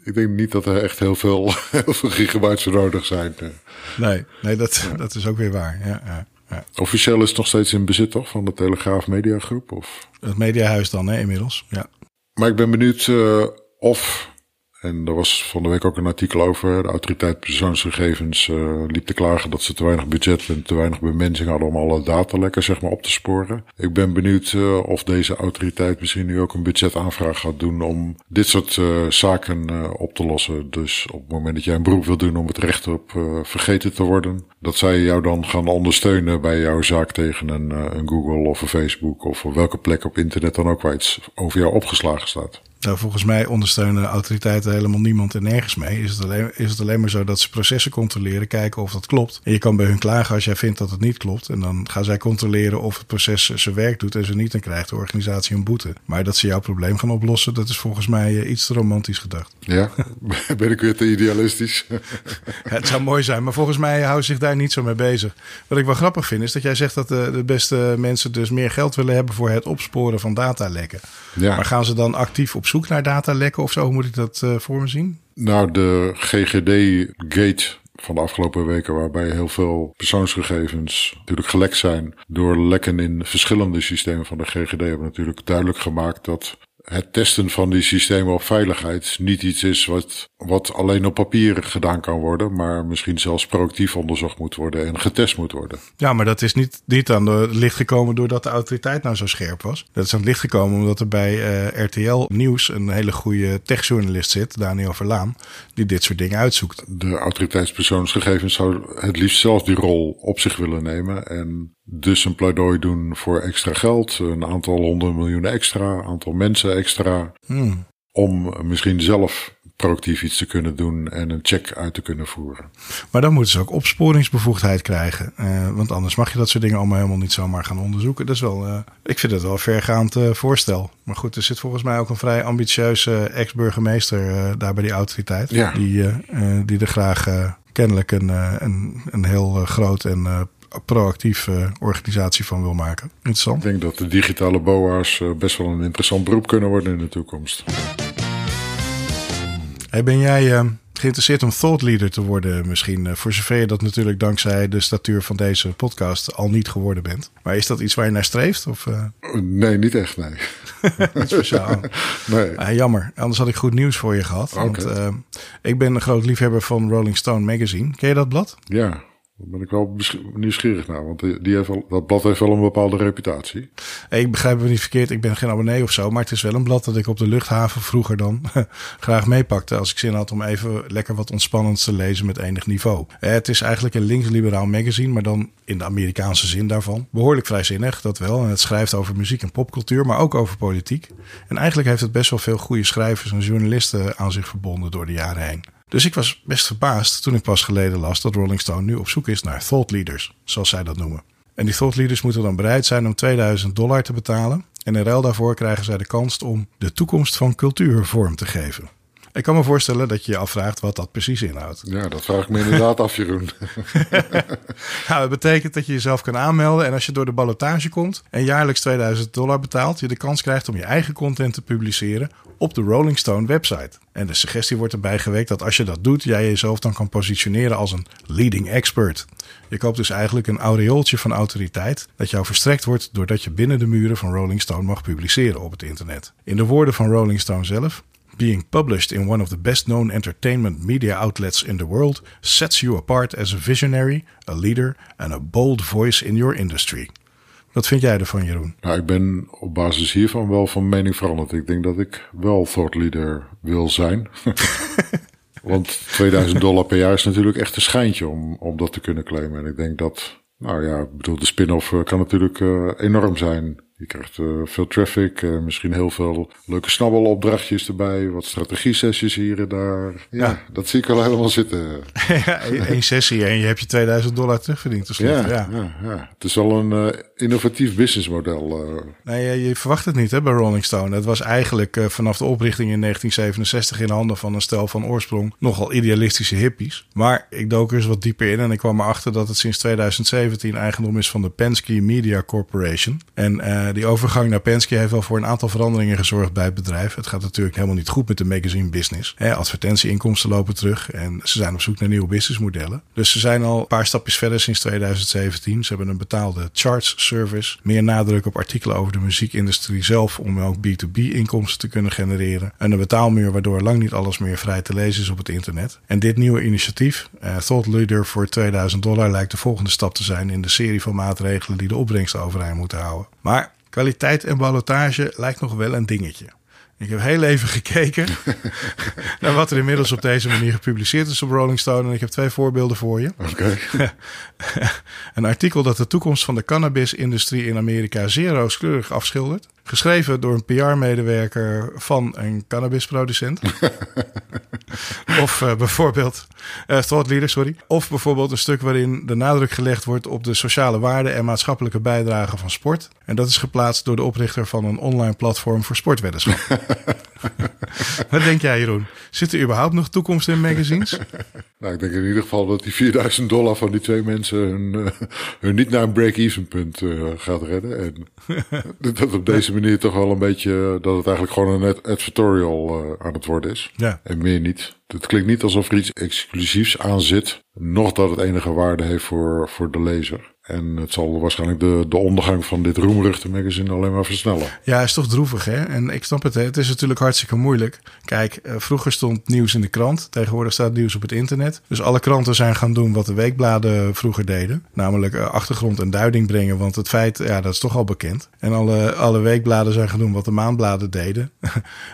Ik denk niet dat er echt heel veel, heel veel gigabytes nodig zijn. Nee, nee dat, ja. dat is ook weer waar. Ja, ja, ja. Officieel is het nog steeds in bezit toch van de Telegraaf Mediagroep? Of? Het Mediahuis dan hè, inmiddels, ja. Maar ik ben benieuwd uh, of en er was van de week ook een artikel over. De autoriteit persoonsgegevens uh, liep te klagen dat ze te weinig budget en te weinig bemensing hadden om alle datalekken zeg maar op te sporen. Ik ben benieuwd uh, of deze autoriteit misschien nu ook een budgetaanvraag gaat doen om dit soort uh, zaken op te lossen. Dus op het moment dat jij een beroep wil doen om het recht op vergeten te worden, dat zij jou dan gaan ondersteunen bij jouw zaak tegen een, eh, een Google of een Facebook of welke plek op internet dan ook waar iets over jou opgeslagen staat. Nou, volgens mij ondersteunen autoriteiten helemaal niemand en nergens mee. Is het, alleen, is het alleen maar zo dat ze processen controleren, kijken of dat klopt. En je kan bij hun klagen als jij vindt dat het niet klopt. En dan gaan zij controleren of het proces zijn werk doet en ze niet, dan krijgt de organisatie een boete. Maar dat ze jouw probleem gaan oplossen, dat is volgens mij eh, iets te romantisch gedacht. Ja, ben ik weer te idealistisch? het zou mooi zijn, maar volgens mij houden zich daar niet zo mee bezig. Wat ik wel grappig vind, is dat jij zegt dat de, de beste mensen dus meer geld willen hebben voor het opsporen van datalekken. Ja. Maar gaan ze dan actief op zoek naar datalekken of zo? Hoe moet ik dat uh, voor me zien? Nou, de GGD-gate van de afgelopen weken, waarbij heel veel persoonsgegevens natuurlijk gelekt zijn door lekken in verschillende systemen van de GGD, hebben natuurlijk duidelijk gemaakt dat het testen van die systemen op veiligheid niet iets is wat, wat alleen op papier gedaan kan worden, maar misschien zelfs proactief onderzocht moet worden en getest moet worden. Ja, maar dat is niet, niet aan het licht gekomen doordat de autoriteit nou zo scherp was. Dat is aan het licht gekomen omdat er bij uh, eh, RTL Nieuws een hele goede techjournalist zit, Daniel Verlaan, die dit soort dingen uitzoekt. De autoriteitspersoonsgegevens zou het liefst zelf die rol op zich willen nemen en dus een pleidooi doen voor extra geld, een aantal honderd miljoen extra, een aantal mensen extra. Hmm. Om misschien zelf proactief iets te kunnen doen en een check uit te kunnen voeren. Maar dan moeten ze ook opsporingsbevoegdheid krijgen. Uh, want anders mag je dat soort dingen allemaal helemaal niet zomaar gaan onderzoeken. Dat is wel, uh, ik vind het wel een vergaand uh, voorstel. Maar goed, er zit volgens mij ook een vrij ambitieuze ex-burgemeester daar bij die autoriteit. Ja. Die, die er graag kennelijk een, een, een heel groot en proactief organisatie van wil maken. Interessant. Ik denk dat de digitale BOA's best wel een interessant beroep kunnen worden in de toekomst. Hey, ben jij uh, geïnteresseerd om thought leader te worden misschien? Voor zover je dat natuurlijk dankzij de statuur van deze podcast al niet geworden bent. Maar is dat iets waar je naar streeft? Of, uh... Nee, niet echt, nee. niet speciaal. nee. Ah, jammer, anders had ik goed nieuws voor je gehad. Okay. Want ik ben een groot liefhebber van Rolling Stone Magazine. Ken je dat blad? Ja, daar ben ik wel nieuwsgierig naar, want die heeft wel, dat blad heeft wel een bepaalde reputatie. Ik begrijp me niet verkeerd, ik ben geen abonnee of zo, maar het is wel een blad dat ik op de luchthaven vroeger dan graag meepakte als ik zin had om even lekker wat ontspannends te lezen met enig niveau. Eh, het is eigenlijk een linksliberaal magazine, maar dan in de Amerikaanse zin daarvan. Behoorlijk vrijzinnig, dat wel. En het schrijft over muziek en popcultuur, maar ook over politiek. En eigenlijk heeft het best wel veel goede schrijvers en journalisten aan zich verbonden door de jaren heen. Dus ik was best verbaasd toen ik pas geleden las dat Rolling Stone nu op zoek is naar thought leaders, zoals zij dat noemen. En die thought leaders moeten dan bereid zijn om 2000 dollar te betalen. En in ruil daarvoor krijgen zij de kans om de toekomst van cultuur vorm te geven. Ik kan me voorstellen dat je je afvraagt wat dat precies inhoudt. Ja, dat vraag ik me inderdaad af, Jeroen. nou, het betekent dat je jezelf kan aanmelden en als je door de ballotage komt en jaarlijks 2000 dollar betaalt, je de kans krijgt om je eigen content te publiceren op de Rolling Stone website. En de suggestie wordt erbij gewekt dat als je dat doet, jij jezelf dan kan positioneren als een leading expert. Je koopt dus eigenlijk een aureooltje van autoriteit dat jou verstrekt wordt doordat je binnen de muren van Rolling Stone mag publiceren op het internet. In de woorden van Rolling Stone zelf, Being published in one of the best known entertainment media outlets in the world sets you apart as a visionary, a leader and a bold voice in your industry. Wat vind jij ervan, Jeroen? Nou, ik ben op basis hiervan wel van mening veranderd. Ik denk dat ik wel thought leader wil zijn. Want 2000 dollar per jaar is natuurlijk echt een schijntje om, om dat te kunnen claimen. En ik denk dat, nou ja, ik bedoel, de spin-off eh, kan natuurlijk uh, enorm zijn. Je krijgt uh, veel traffic, uh, misschien heel veel leuke snabbelopdrachtjes erbij, wat strategie-sessies hier en daar. Ja, ja, dat zie ik wel helemaal zitten. ja, één sessie en je hebt je 2000 dollar terugverdiend. Ja, ja. Ja, ja, het is wel een uh, innovatief businessmodel. Nee, je verwacht het niet hè, bij Rolling Stone. Het was eigenlijk vanaf de oprichting in 1967 in handen van een stel van oorsprong nogal idealistische hippies. Maar ik dook er eens wat dieper in en ik kwam erachter dat het sinds 2017 eigendom is van de Penske Media Corporation. En eh, die overgang naar Penske heeft wel voor een aantal veranderingen gezorgd bij het bedrijf. Het gaat natuurlijk helemaal niet goed met de magazine business. Hè, advertentieinkomsten lopen terug en ze zijn op zoek naar nieuwe businessmodellen. Dus ze zijn al een paar stapjes verder sinds 2017. Ze hebben een betaalde charts service, meer nadruk op artikelen over de muziekindustrie zelf om ook B2B inkomsten te kunnen genereren. En een betaalmuur waardoor lang niet alles meer vrij te lezen is op het internet. En dit nieuwe initiatief, uh, Thought Leader voor 2000 dollar, lijkt de volgende stap te zijn in de serie van maatregelen die de opbrengst overeind moeten houden. Maar Kwaliteit en ballotage lijkt nog wel een dingetje. Ik heb heel even gekeken naar wat er inmiddels op deze manier gepubliceerd is op Rolling Stone. En ik heb twee voorbeelden voor je. Oké. Een artikel dat de toekomst van de cannabisindustrie in Amerika zeer rooskleurig afschildert. Geschreven door een PR-medewerker van een cannabisproducent. of uh, bijvoorbeeld, uh, thought leader, sorry. Of bijvoorbeeld een stuk waarin de nadruk gelegd wordt op de sociale waarden en maatschappelijke bijdrage van sport. En dat is geplaatst door de oprichter van een online platform voor sportweddenschap. Wat denk jij, Jeroen? Zit er überhaupt nog toekomst in magazines? nou, ik denk in ieder geval dat die 4000 dollar van die twee mensen hun, uh, hun niet naar een break-even punt uh, gaat redden. En dat op deze manier toch wel een beetje, dat het eigenlijk gewoon een advertorial uh, aan het worden is. Ja. En meer niet. Het klinkt niet alsof er iets exclusiefs aan zit. Nog dat het enige waarde heeft voor, voor de lezer. En het zal waarschijnlijk de, de ondergang van dit roemruchte magazine alleen maar versnellen. Ja, is toch droevig hè? En ik snap het, hè? het is natuurlijk hartstikke moeilijk. Kijk, uh, vroeger stond nieuws in de krant. Tegenwoordig staat nieuws op het internet. Dus alle kranten zijn gaan doen wat de weekbladen vroeger deden. Namelijk uh, achtergrond en duiding brengen. Want het feit, ja, dat is toch al bekend. En alle, alle weekbladen zijn gaan doen wat de maandbladen deden.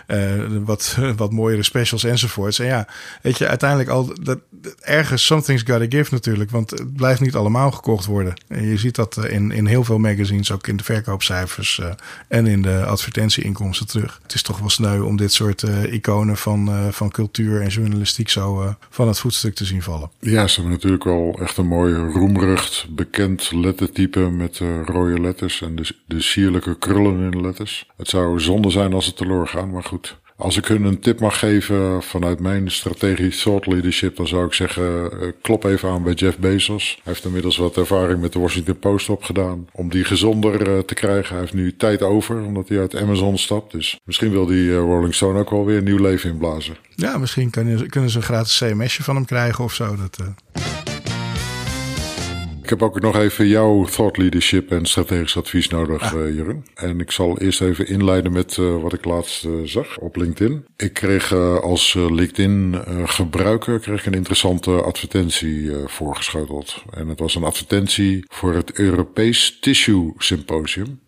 uh, wat, wat mooiere specials enzovoorts. En ja, weet je, uiteindelijk al dat, ergens something's gotta give natuurlijk. Want het blijft niet allemaal gekocht worden. Je ziet dat in, in heel veel magazines, ook in de verkoopcijfers uh, en in de advertentieinkomsten terug. Het is toch wel sneu om dit soort uh, iconen van, van cultuur en journalistiek zo van het voetstuk te zien vallen. Ja, ze hebben natuurlijk wel echt een mooi roemrucht, bekend lettertype met rode letters en de, de sierlijke krullen in de letters. Het zou zonde zijn als het teloor gaan, maar goed. Als ik hun een tip mag geven vanuit mijn strategisch thought leadership, dan zou ik zeggen, klop even aan bij Jeff Bezos. Hij heeft inmiddels wat ervaring met de Washington Post opgedaan. Om die gezonder te krijgen. Hij heeft nu tijd over, omdat hij uit Amazon stapt. Dus misschien wil die Rolling Stone ook wel weer een nieuw leven inblazen. Ja, misschien kunnen, ze een gratis CMS'je van hem krijgen of zo. Dat. Ik heb ook nog even jouw thought leadership en strategisch advies nodig, ah. uh, Jeroen. En ik zal eerst even inleiden met uh, wat ik laatst uh, zag op LinkedIn. Ik kreeg als LinkedIn gebruiker kreeg een interessante advertentie voorgeschoteld. En het was een advertentie voor het Europees Tissue Symposium.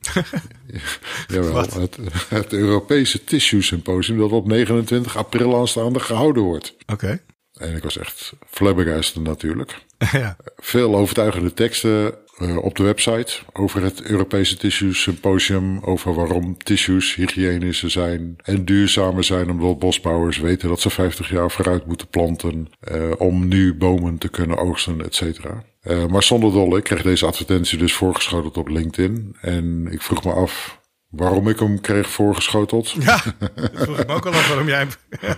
Jawel, het, het Europese Tissue Symposium dat op 29 april aanstaande gehouden wordt. Oké. Okay. En ik was echt flabbergasted natuurlijk. ja. Veel overtuigende teksten uh, op de website over het Europese Tissue Symposium. Over waarom tissues hygiënischer zijn en duurzamer zijn. Omdat bosbouwers weten dat ze 50 jaar vooruit moeten planten. Uh, om nu bomen te kunnen oogsten, et cetera. Uh, maar zonder dolle, ik kreeg deze advertentie dus voorgeschoteld op LinkedIn. En ik vroeg me af, Waarom ik hem kreeg voorgeschoteld? Ja, dat vroeg ik me ook al af waarom jij hem... ja.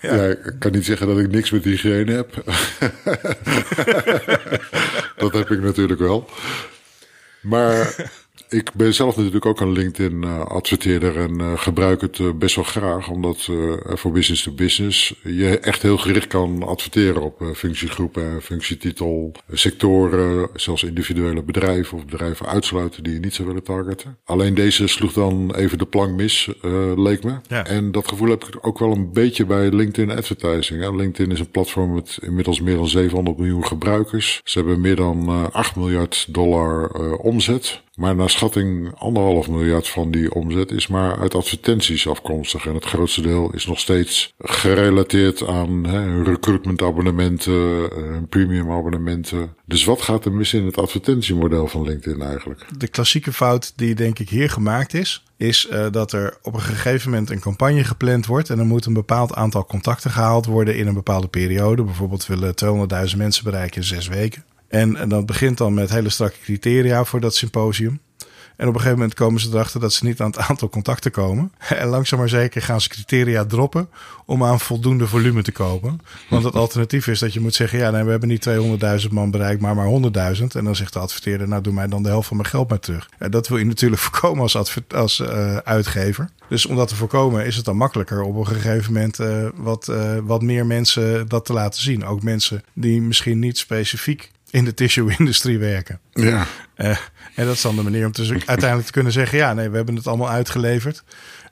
ja. ik kan niet zeggen dat ik niks met hygiëne heb. dat heb ik natuurlijk wel. Maar ik ben zelf natuurlijk ook een LinkedIn uh, adverteerder en uh, gebruik het uh, best wel graag. Omdat voor business to business je echt heel gericht kan adverteren op functiegroepen, functietitel, sectoren, zelfs individuele bedrijven of bedrijven uitsluiten die je niet zou willen targeten. Alleen deze sloeg dan even de plank mis, leek me. Ja. En dat gevoel heb ik ook wel een beetje bij LinkedIn advertising. Hè. LinkedIn is een platform met inmiddels meer dan 700 miljoen gebruikers. Ze hebben meer dan 8 miljard dollar omzet. Maar naar schatting anderhalf miljard van die omzet is maar uit advertenties afkomstig. En het grootste deel is nog steeds gerelateerd aan recruitment abonnementen, premium abonnementen. Dus wat gaat er mis in het advertentiemodel van LinkedIn eigenlijk? De klassieke fout die denk ik hier gemaakt is, is uh, dat er op een gegeven moment een campagne gepland wordt. En er moet een bepaald aantal contacten gehaald worden in een bepaalde periode. Bijvoorbeeld willen 200.000 mensen bereiken in zes weken. En, en dat begint dan met hele strakke criteria voor dat symposium. En op een gegeven moment komen ze erachter dat ze niet aan het aantal contacten komen. En langzaam maar zeker gaan ze criteria droppen om aan voldoende volume te komen. Want het alternatief is dat je moet zeggen, ja, we hebben niet 200.000 man bereikt, maar maar 100.000. En dan zegt de adverteerder, nou doe mij dan de helft van mijn geld maar terug. Ja, dat wil je natuurlijk voorkomen als, als uh, uitgever. Dus om dat te voorkomen is het dan makkelijker op een gegeven moment uh, wat, uh, wat meer mensen dat te laten zien. Ook mensen die misschien niet specifiek in de tissue-industrie werken. Ja. Uh, en dat is dan de manier om dus uiteindelijk te kunnen zeggen: ja, nee, we hebben het allemaal uitgeleverd.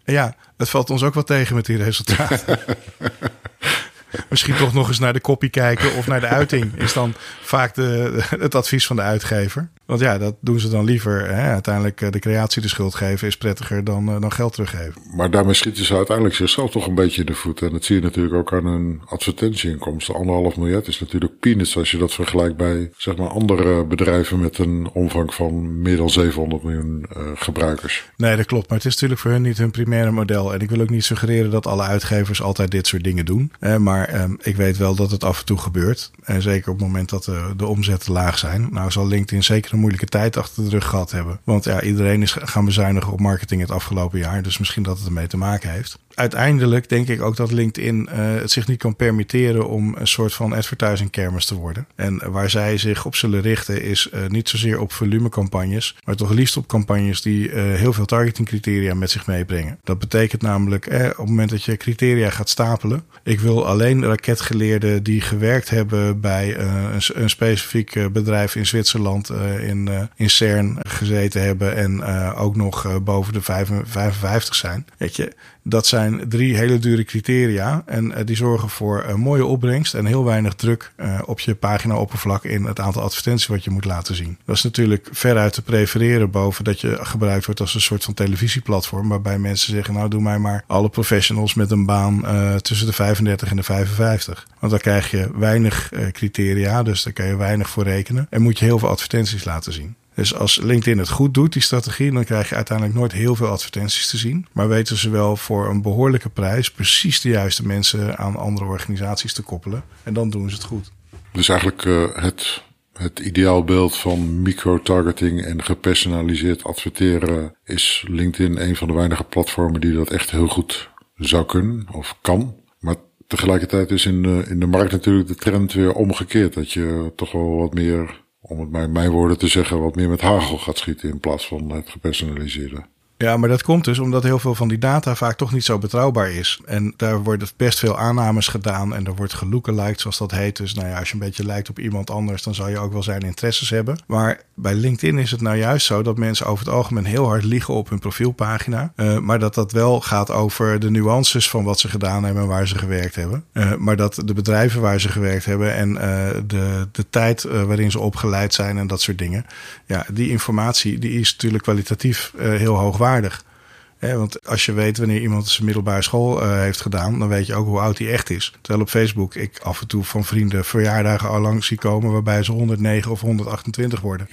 En ja, het valt ons ook wel tegen met die resultaten. Misschien toch nog eens naar de kopie kijken of naar de uiting, is dan vaak de, het advies van de uitgever. Want ja, dat doen ze dan liever. Hè? Uiteindelijk uh, de creatie de schuld geven is prettiger dan, uh, dan geld teruggeven. Maar daarmee schieten ze uiteindelijk zichzelf toch een beetje in de voet. En dat zie je natuurlijk ook aan hun advertentieinkomsten. Anderhalf miljard is natuurlijk peanuts als je dat vergelijkt bij zeg maar andere bedrijven met een omvang van meer dan 700 miljoen uh, gebruikers. Nee, dat klopt. Maar het is natuurlijk voor hun niet hun primaire model. En ik wil ook niet suggereren dat alle uitgevers altijd dit soort dingen doen. maar um, ik weet wel dat het af en toe gebeurt. En zeker op het moment dat de, de omzetten laag zijn. Nou zal LinkedIn zeker moeilijke tijd achter de rug gehad hebben. Want ja, iedereen is gaan bezuinigen op marketing het afgelopen jaar. Dus misschien dat het ermee te maken heeft uiteindelijk denk ik ook dat LinkedIn uh, het zich niet kan permitteren om een soort van advertising kermis te worden. En waar zij zich op zullen richten is uh, niet zozeer op volumecampagnes, maar toch liefst op campagnes die uh, heel veel targeting criteria met zich meebrengen. Dat betekent namelijk eh, op het moment dat je criteria gaat stapelen. Ik wil alleen raketgeleerden die gewerkt hebben bij een, een, specifiek bedrijf in Zwitserland, in, in CERN gezeten hebben en ook nog boven de 55 zijn. Weet je, dat zijn drie hele dure criteria. En uh, die zorgen voor een mooie opbrengst en heel weinig druk uh, op je pagina-oppervlak in het aantal advertenties wat je moet laten zien. Dat is natuurlijk veruit te prefereren boven dat je gebruikt wordt als een soort van televisieplatform. Waarbij mensen zeggen: Nou, doe mij maar alle professionals met een baan tussen de 35 en de 55. Want dan krijg je weinig criteria, dus daar kan je weinig voor rekenen. En moet je heel veel advertenties laten zien. Dus als LinkedIn het goed doet, die strategie, dan krijg je uiteindelijk nooit heel veel advertenties te zien. Maar weten ze wel voor een behoorlijke prijs precies de juiste mensen aan andere organisaties te koppelen. En dan doen ze het goed. Dus eigenlijk uh, het, het ideaalbeeld van micro-targeting en gepersonaliseerd adverteren is LinkedIn een van de weinige platformen die dat echt heel goed zou kunnen of kan. Maar tegelijkertijd is in de, in de markt natuurlijk de trend weer omgekeerd. Dat je toch wel wat meer om het bij mijn woorden te zeggen, wat meer met hagel gaat schieten in plaats van het gepersonaliseerde. Ja, maar dat komt dus omdat heel veel van die data vaak toch niet zo betrouwbaar is. En daar worden best veel aannames gedaan en er wordt gelookaliked, zoals dat heet. Dus nou ja, als je een beetje lijkt op iemand anders, dan zou je ook wel zijn interesses hebben. Maar bij LinkedIn is het nou juist zo dat mensen over het algemeen heel hard liegen op hun profielpagina. Uh, maar dat dat wel gaat over de nuances van wat ze gedaan hebben en waar ze gewerkt hebben. Uh, maar dat de bedrijven waar ze gewerkt hebben en uh, de, de tijd waarin ze opgeleid zijn en dat soort dingen. Ja, die informatie die is natuurlijk kwalitatief heel want als je weet wanneer iemand zijn middelbare school uh, heeft gedaan, dan weet je ook hoe oud hij echt is. Terwijl op Facebook ik af en toe van vrienden verjaardagen al lang zie komen waarbij ze 109 of 128 worden.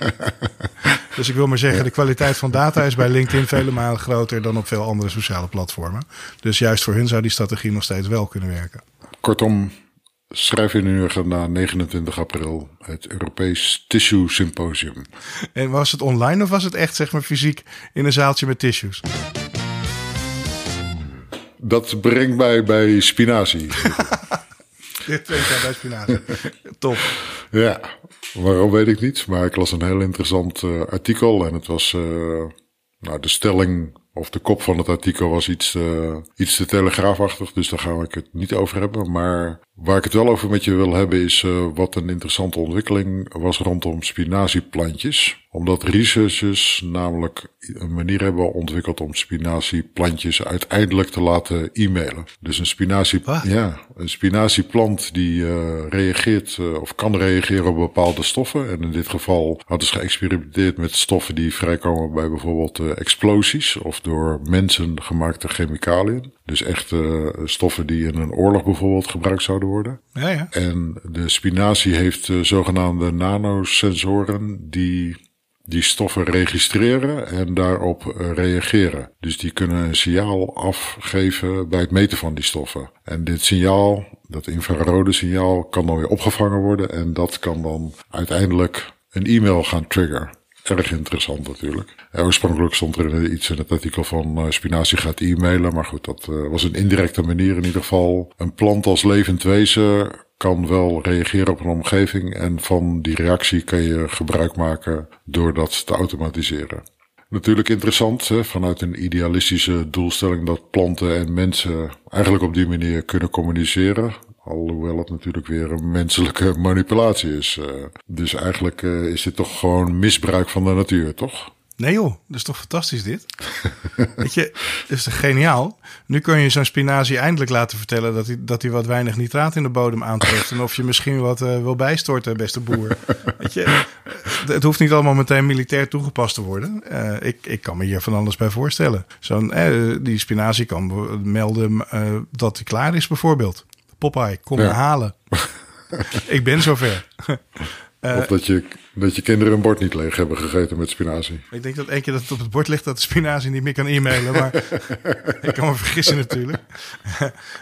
dus ik wil maar zeggen, de kwaliteit van data is bij LinkedIn vele malen groter dan op veel andere sociale platformen. Dus juist voor hun zou die strategie nog steeds wel kunnen werken. Kortom, schrijf in uw agenda 29 april het Europees Tissue Symposium. En was het online of was het echt zeg maar fysiek in een zaaltje met tissues? Dat brengt mij bij spinazie. Dit brengt mij bij spinazie. Top. Ja, waarom weet ik niet. Maar ik las een heel interessant uh, artikel en het was... Uh, nou, de stelling of de kop van het artikel was iets, uh, iets te telegraafachtig, dus daar gaan ik het niet over hebben. Maar waar ik het wel over met je wil hebben is uh, wat een interessante ontwikkeling was rondom spinazieplantjes. Omdat researchers namelijk een manier hebben ontwikkeld om spinazieplantjes uiteindelijk te laten e-mailen. Dus een spinazie, ja, een spinazieplant die uh, reageert of kan reageren op bepaalde stoffen. En in dit geval hadden ze geëxperimenteerd met stoffen die vrijkomen bij bijvoorbeeld explosies of door mensen gemaakte chemicaliën. Dus echt uh, stoffen die in een oorlog bijvoorbeeld gebruikt zouden worden. Ja, ja. En de spinazie heeft uh, zogenaamde nanosensoren die die stoffen registreren en daarop uh, reageren. Dus die kunnen een signaal afgeven bij het meten van die stoffen. En dit signaal, dat infrarode signaal, kan dan weer opgevangen worden en dat kan dan uiteindelijk een e-mail gaan triggeren. Erg interessant natuurlijk. oorspronkelijk stond er iets in het artikel van uh, spinazie gaat e-mailen. Maar goed, dat uh, was een indirecte manier in ieder geval. Een plant als levend wezen kan wel reageren op een omgeving. En van die reactie kan je gebruik maken door dat te automatiseren. Natuurlijk interessant hè, vanuit een idealistische doelstelling dat planten en mensen eigenlijk op die manier kunnen communiceren. Alhoewel het natuurlijk weer een menselijke manipulatie is. Uh, dus eigenlijk uh, is dit toch gewoon misbruik van de natuur, toch? Nee joh, dat is toch fantastisch dit? Weet je, dat is toch geniaal? Nu kun je zo'n spinazie eindelijk laten vertellen dat hij, dat hij wat weinig nitraat in de bodem aantreft. en of je misschien wat uh, wil bijstorten, beste boer. Weet je, het hoeft niet allemaal meteen militair toegepast te worden. Uh, ik, ik kan me hier van alles bij voorstellen. Zo'n, uh, die spinazie kan melden dat hij klaar is bijvoorbeeld. Popeye, kom ja. me halen. ik ben zover. of dat je dat je kinderen een bord niet leeg hebben gegeten met spinazie. Ik denk dat één keer dat het op het bord ligt dat de spinazie niet meer kan e-mailen. Maar ik kan me vergissen natuurlijk.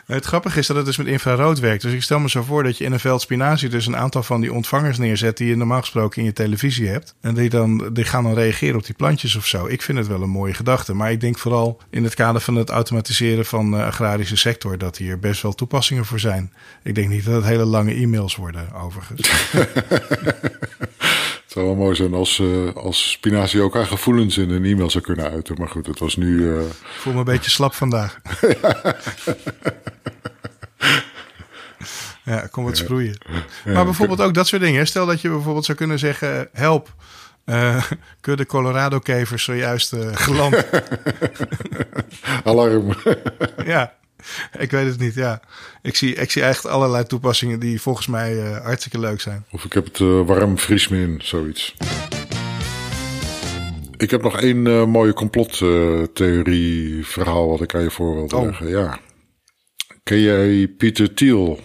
het grappige is dat het dus met infrarood werkt. Dus ik stel me zo voor dat je in een veld spinazie dus een aantal van die ontvangers neerzet die je normaal gesproken in je televisie hebt. En die, dan, die gaan dan reageren op die plantjes of zo. Ik vind het wel een mooie gedachte. Maar ik denk vooral in het kader van het automatiseren van de agrarische sector dat hier best wel toepassingen voor zijn. Ik denk niet dat het hele lange e-mails worden overigens. Het zou wel mooi zijn als, uh, als spinazie ook haar gevoelens in een e-mail zou kunnen uiten. Maar goed, het was nu... Uh... Ik voel me een beetje slap vandaag. ja, kom wat sproeien. maar bijvoorbeeld ook dat soort dingen. Stel dat je bijvoorbeeld zou kunnen zeggen... Help, uh, kudde Colorado-kevers zojuist uh, geland. Alarm. ja. Ik weet het niet, ja. Ik zie, ik zie echt allerlei toepassingen die volgens mij uh, hartstikke leuk zijn. Of ik heb het uh, warm vries me in, zoiets. Ik heb nog één uh, mooie complottheorie verhaal wat ik aan je voor wil. Oh. Ja. Ken jij Pieter Thiel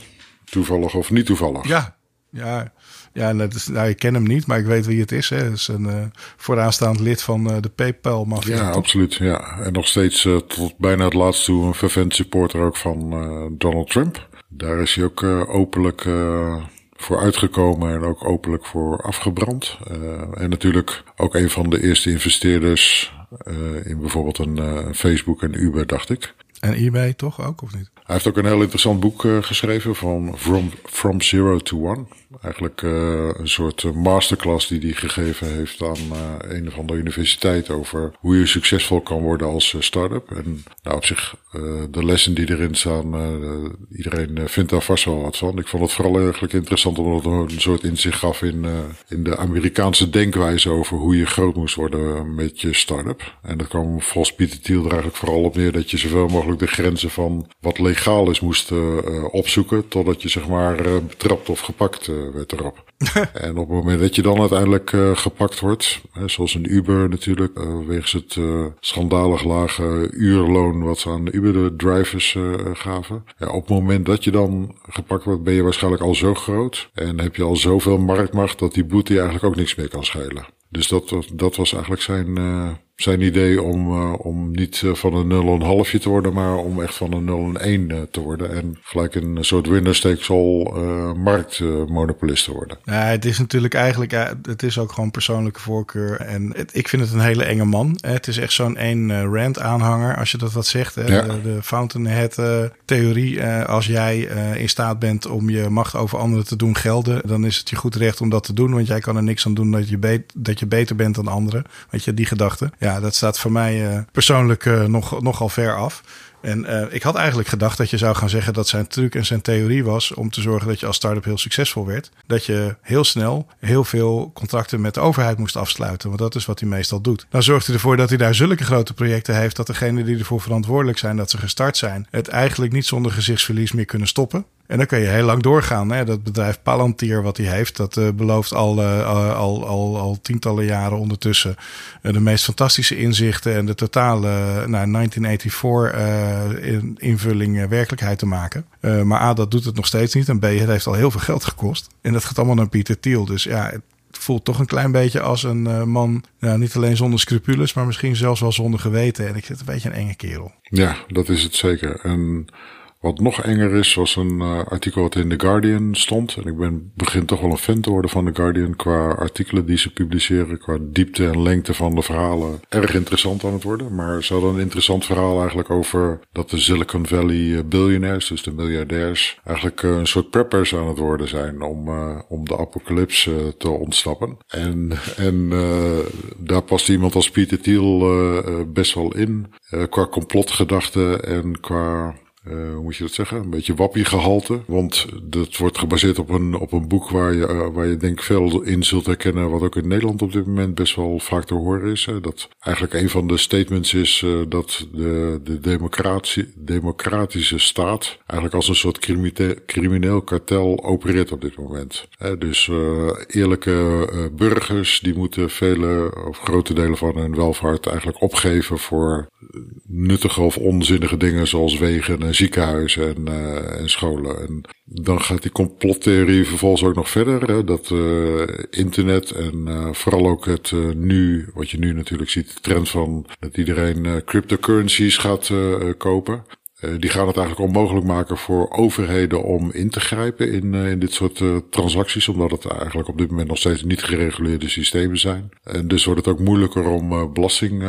toevallig of niet toevallig? Ja, ja. Ja, dat is, nou, ik ken hem niet, maar ik weet wie het is. Hè. Het is een uh, vooraanstaand lid van uh, de PayPal-mafia. Ja, absoluut. Ja. En nog steeds uh, tot bijna het laatste toe een fervent supporter ook van Donald Trump. Daar is hij ook openlijk voor uitgekomen en ook openlijk voor afgebrand. en natuurlijk ook een van de eerste investeerders in bijvoorbeeld een Facebook en Uber, dacht ik. En eBay toch ook, of niet? Hij heeft ook een heel interessant boek uh, geschreven van From, From Zero to One. Eigenlijk uh, een soort eh, masterclass die hij gegeven heeft aan een of andere universiteit over hoe je succesvol kan worden als start-up. En nou, op zich, de lessen die erin staan, iedereen vindt daar vast wel wat van. Ik vond het vooral eigenlijk interessant omdat het een soort inzicht gaf in, in de Amerikaanse denkwijze over hoe je groot moest worden met je start-up. En dat kwam volgens Pieter Thiel er eigenlijk vooral op neer dat je zoveel mogelijk de grenzen van wat legaal is moest opzoeken. Totdat je zeg maar betrapt of gepakt werd erop. en op het moment dat je dan uiteindelijk uh, gepakt wordt, hè, zoals een Uber natuurlijk, uh, wegens het uh, schandalig lage uurloon wat ze aan de Uber-drivers gaven. Ja, op het moment dat je dan gepakt wordt, ben je waarschijnlijk al zo groot en heb je al zoveel marktmacht dat die boete je eigenlijk ook niks meer kan schelen. Dus dat, dat was eigenlijk zijn, zijn idee om, uh, om niet uh, van een 0 een halfje te worden, maar om echt van een 0 een 1 uh, te worden. En gelijk een soort winner takes all marktmonopolist te worden. Ja, het is natuurlijk eigenlijk, het is ook gewoon persoonlijke voorkeur. En het, ik vind het een hele enge man. Het is echt zo'n één rant aanhanger, als je dat wat zegt. Hè? Ja. De, de Fountainhead theorie. als jij in staat bent om je macht over anderen te doen gelden, dan is het je goed recht om dat te doen. Want jij kan er niks aan doen dat je, dat je beter bent dan anderen. Weet je, die gedachte ja, dat staat voor mij uh, persoonlijk uh, nog, nogal ver af. En uh, ik had eigenlijk gedacht dat je zou gaan zeggen dat zijn truc en zijn theorie was om te zorgen dat je als start-up heel succesvol werd. Dat je heel snel heel veel contracten met de overheid moest afsluiten. Want dat is wat hij meestal doet. Dan zorgt hij ervoor dat hij daar zulke grote projecten heeft dat degenen die ervoor verantwoordelijk zijn dat ze gestart zijn, het eigenlijk niet zonder gezichtsverlies meer kunnen stoppen. En dan kun je heel lang doorgaan. Hè? Dat bedrijf Palantir, wat hij heeft, dat uh, belooft al, uh, al, al, al tientallen jaren ondertussen uh, de meest fantastische inzichten en de totale nou, 1984 invulling werkelijkheid te maken. maar A, dat doet het nog steeds niet. En B, het heeft al heel veel geld gekost. En dat gaat allemaal naar Pieter Thiel. Dus ja, het voelt toch een klein beetje als een man, nou, niet alleen zonder scrupules, maar misschien zelfs wel zonder geweten. En ik zit een beetje een enge kerel. Ja, dat is het zeker. En wat nog enger is, was een uh, artikel wat in The Guardian stond. En ik ben, begin toch wel een fan te worden van The Guardian qua artikelen die ze publiceren, qua diepte en lengte van de verhalen. Erg interessant aan het worden. Maar ze hadden een interessant verhaal eigenlijk over dat de Silicon Valley eh, billionaires, dus de miljardairs, eigenlijk uh, een soort preppers aan het worden zijn om, om de apocalyps te ontsnappen. En, en daar past iemand als Peter Thiel best wel in. qua complotgedachten en qua uh, hoe moet je dat zeggen? Een beetje wappie-gehalte. Want dat wordt gebaseerd op een, op een boek waar je, uh, waar je denk veel in zult herkennen. Wat ook in Nederland op dit moment best wel vaak te horen is. Hè? Dat eigenlijk een van de statements is uh, dat de, de democratie, democratische staat eigenlijk als een soort crimineel kartel opereert op dit moment. Hè? Dus eerlijke burgers die moeten vele of grote delen van hun welvaart eigenlijk opgeven voor nuttige of onzinnige dingen zoals wegen en ziekenhuizen en, uh, en scholen. En dan gaat die complottheorie vervolgens ook nog verder. Hè, dat uh, internet en uh, vooral ook het nu, wat je nu natuurlijk ziet, de trend van dat iedereen cryptocurrencies gaat kopen. Die gaan het eigenlijk onmogelijk maken voor overheden om in te grijpen in, in dit soort transacties, omdat het eigenlijk op dit moment nog steeds niet gereguleerde systemen zijn. En dus wordt het ook moeilijker om belasting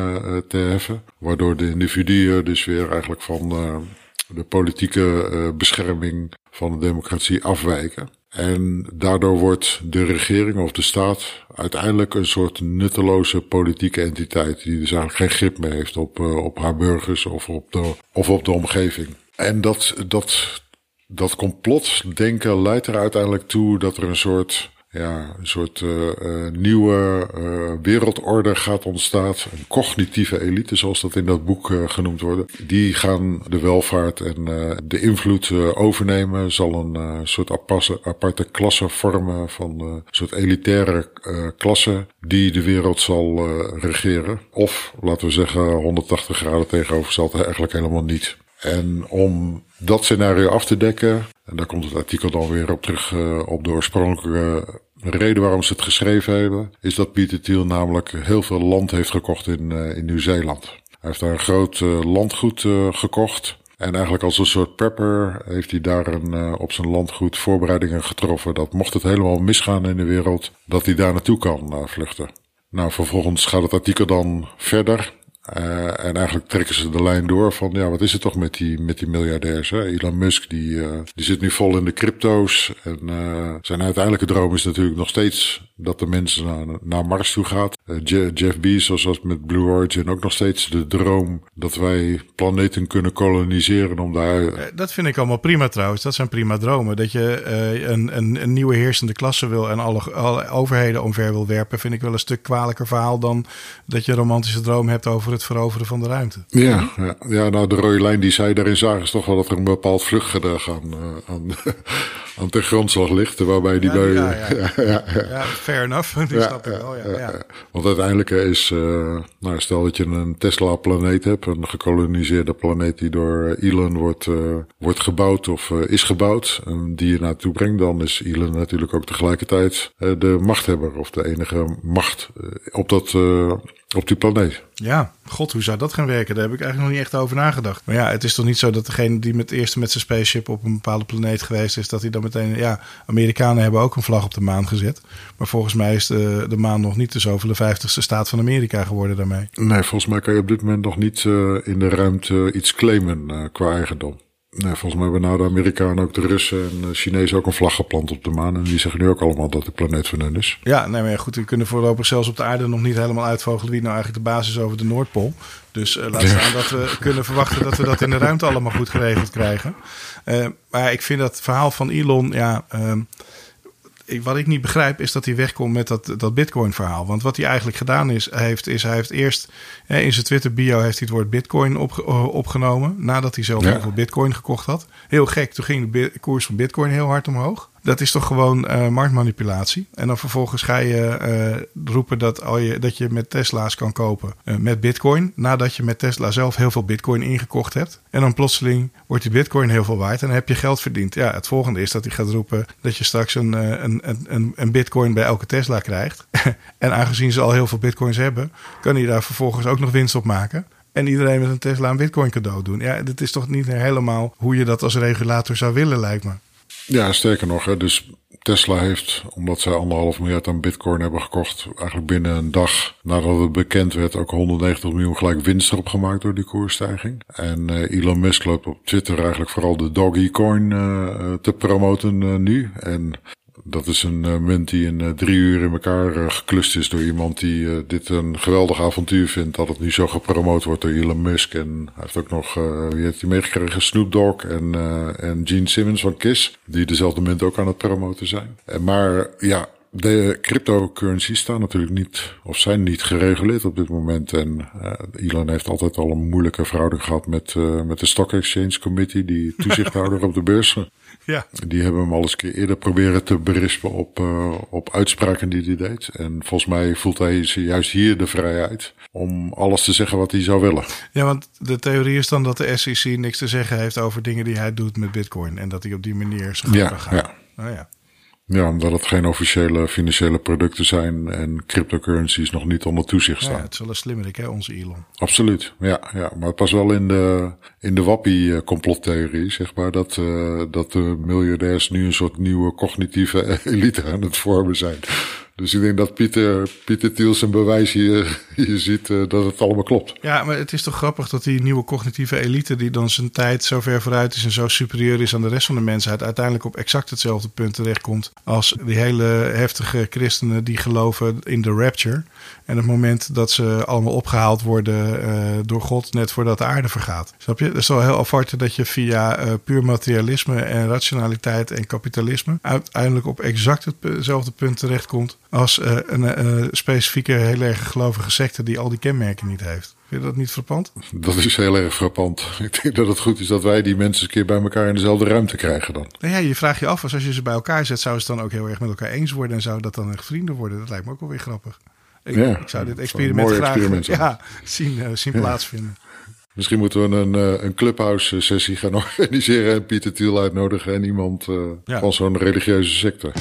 te heffen, waardoor de individuen dus weer eigenlijk van de politieke bescherming van de democratie afwijken. En daardoor wordt de regering of de staat uiteindelijk een soort nutteloze politieke entiteit die dus eigenlijk geen grip meer heeft op, uh, op haar burgers of op de, of op de omgeving. En dat, dat, dat complotdenken leidt er uiteindelijk toe dat er een soort ja, een soort uh, uh, nieuwe uh, wereldorde gaat ontstaan. Een cognitieve elite, zoals dat in dat boek genoemd wordt. Die gaan de welvaart en de invloed overnemen. Zal een soort aparte, aparte klasse vormen van een soort elitaire klasse die de wereld zal regeren. Of, laten we zeggen, 180 graden tegenovergesteld eigenlijk helemaal niet. En om dat scenario af te dekken, en daar komt het artikel dan weer op terug op de oorspronkelijke de reden waarom ze het geschreven hebben, is dat Pieter Thiel namelijk heel veel land heeft gekocht in, uh, in Nieuw-Zeeland. Hij heeft daar een groot uh, landgoed uh, gekocht. En eigenlijk als een soort prepper heeft hij daar een, op zijn landgoed voorbereidingen getroffen. Dat mocht het helemaal misgaan in de wereld, dat hij daar naartoe kan vluchten. Nou, vervolgens gaat het artikel dan verder. Uh, en eigenlijk trekken ze de lijn door van, ja, wat is het toch met die, met die miljardairs? Hè? Elon Musk, die, uh, die zit nu vol in de crypto's. En uh, zijn uiteindelijke droom is natuurlijk nog steeds dat de mensen naar, naar Mars toe gaat. Jeff Bezos was met Blue Origin ook nog steeds de droom dat wij planeten kunnen koloniseren om daar... Dat vind ik allemaal prima trouwens. Dat zijn prima dromen. Dat je een, een, een nieuwe heersende klasse wil en alle, alle overheden omver wil werpen, vind ik wel een stuk kwalijker verhaal dan dat je een romantische droom hebt over het veroveren van de ruimte. Ja, ja, ja nou de rode lijn die zij daarin zagen is toch wel dat er een bepaald vluchtgedrag aan, uh, aan, aan ten grondslag ligt. Waarbij die ja, bij... Ja, ja. ja, fair enough. Die wel, ja, ja, Want uiteindelijk is, uh, nou stel dat je een Tesla-planeet hebt, een gekoloniseerde planeet die door Elon wordt, uh, wordt gebouwd of is gebouwd, en die je naartoe brengt, dan is Elon natuurlijk ook tegelijkertijd de machthebber of de enige macht op dat op die planeet. Ja, god, hoe zou dat gaan werken? Daar heb ik eigenlijk nog niet echt over nagedacht. Maar ja, het is toch niet zo dat degene die met eerste met zijn spaceship op een bepaalde planeet geweest is, dat hij dan meteen. Ja, Amerikanen hebben ook een vlag op de maan gezet. Maar volgens mij is de, de maan nog niet de zoveel vijftigste staat van Amerika geworden daarmee. Nee, volgens mij kan je op dit moment nog niet uh, in de ruimte iets claimen uh, qua eigendom. Nee, volgens mij hebben nou de Amerikanen ook de Russen en de Chinezen ook een vlag geplant op de maan. En die zeggen nu ook allemaal dat de planeet van hun is. Ja, nee, maar goed, we kunnen voorlopig zelfs op de aarde nog niet helemaal uitvogelen wie nou eigenlijk de basis over de Noordpool. Dus uh, laat staan dat we kunnen verwachten dat we dat in de ruimte allemaal goed geregeld krijgen. Uh, maar ik vind dat verhaal van Elon, ja, uh, ik, wat ik niet begrijp is dat hij wegkomt met dat, dat Bitcoin-verhaal. Want wat hij eigenlijk gedaan is, heeft, is hij heeft eerst in zijn Twitter-bio heeft hij het woord Bitcoin op, opgenomen. Nadat hij zelf ja. heel veel Bitcoin gekocht had. Heel gek, toen ging de koers van Bitcoin heel hard omhoog. Dat is toch gewoon uh, marktmanipulatie. En dan vervolgens ga je uh, roepen dat, al je, dat je met Tesla's kan kopen uh, met Bitcoin. Nadat je met Tesla zelf heel veel Bitcoin ingekocht hebt. En dan plotseling wordt die Bitcoin heel veel waard en dan heb je geld verdiend. Ja, het volgende is dat hij gaat roepen dat je straks een, een, een, een Bitcoin bij elke Tesla krijgt. en aangezien ze al heel veel Bitcoins hebben, kan hij daar vervolgens ook nog winst op maken. En iedereen met een Tesla een Bitcoin cadeau doen. Ja, dit is toch niet helemaal hoe je dat als regulator zou willen, lijkt me. Ja, sterker nog, hè, dus Tesla heeft, omdat zij anderhalf miljard aan bitcoin hebben gekocht, eigenlijk binnen een dag nadat het bekend werd ook 190 miljoen gelijk winst erop gemaakt door die koersstijging. En uh, Elon Musk loopt op Twitter eigenlijk vooral de doggy coin uh, te promoten nu. En Dat is een uh, munt die in uh, drie uur in elkaar uh, geklust is door iemand die dit een geweldig avontuur vindt. Dat het nu zo gepromoot wordt door Elon Musk. En hij heeft ook nog, wie heeft hij meegekregen? Snoop Dogg en, en Gene Simmons van Kiss. Die dezelfde munt ook aan het promoten zijn. En maar ja, de cryptocurrencies staan natuurlijk niet, of zijn niet gereguleerd op dit moment. En uh, Elon heeft altijd al een moeilijke verhouding gehad met, uh, met de Stock Exchange Committee, die toezichthouder op de beurs. Ja. Die hebben hem al eens keer eerder proberen te berispen op, uh, op uitspraken die hij deed. En volgens mij voelt hij juist hier de vrijheid om alles te zeggen wat hij zou willen. Ja, want de theorie is dan dat de SEC niks te zeggen heeft over dingen die hij doet met bitcoin. En dat hij op die manier zijn gang Ja, gaan. ja. Oh, ja. Ja, omdat het geen officiële financiële producten zijn en cryptocurrencies nog niet onder toezicht Ja, staan. het is wel een slimmerik, hè, onze Elon. Absoluut, ja, ja. Maar het was wel in de, in de wappie-complottheorie, zeg maar, dat, uh, dat de miljardairs nu een soort nieuwe cognitieve elite aan het vormen zijn. Dus ik denk dat Pieter, Pieter Thiels een bewijs hier, hier ziet uh, dat het allemaal klopt. Ja, maar het is toch grappig dat die nieuwe cognitieve elite, die dan zijn tijd zo ver vooruit is en zo superieur is aan de rest van de mensheid, uiteindelijk op exact hetzelfde punt terechtkomt als die hele heftige christenen die geloven in de rapture. En het moment dat ze allemaal opgehaald worden uh, door God net voordat de aarde vergaat. Snap je? Het is wel heel apart dat je via uh, puur materialisme en rationaliteit en kapitalisme uiteindelijk op exact hetzelfde punt terechtkomt als uh, een uh, specifieke heel erg gelovige secte die al die kenmerken niet heeft. Vind je dat niet frappant? Dat is heel erg frappant. Ik denk dat het goed is dat wij die mensen een keer bij elkaar in dezelfde ruimte krijgen dan. Nou ja, je vraagt je af, als je ze bij elkaar zet, zou ze dan ook heel erg met elkaar eens worden en zou dat dan echt vrienden worden? Dat lijkt me ook wel weer grappig. Ik, ja, ik zou dit een experiment graag experiment ja, zien, uh, zien Ja. plaatsvinden. Misschien moeten we een, eh, een clubhouse sessie gaan organiseren en Pieter Thiel uitnodigen en iemand eh, van zo'n religieuze secte.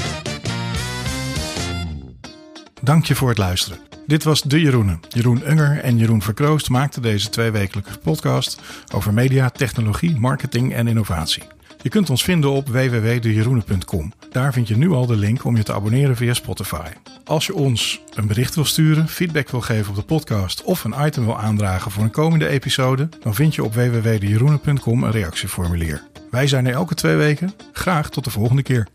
Dank je voor het luisteren. Dit was De Jeroenen. Jeroen Unger en Jeroen Verkroost maakten deze tweewekelijkse podcast over media, technologie, marketing en innovatie. Je kunt ons vinden op www.dejeroenen.com. Daar vind je nu al de link om je te abonneren via Spotify. Als je ons een bericht wil sturen, feedback wil geven op de podcast of een item wil aandragen voor een komende episode, dan vind je op www.dejeroenen.com een reactieformulier. Wij zijn er elke twee weken. Graag tot de volgende keer.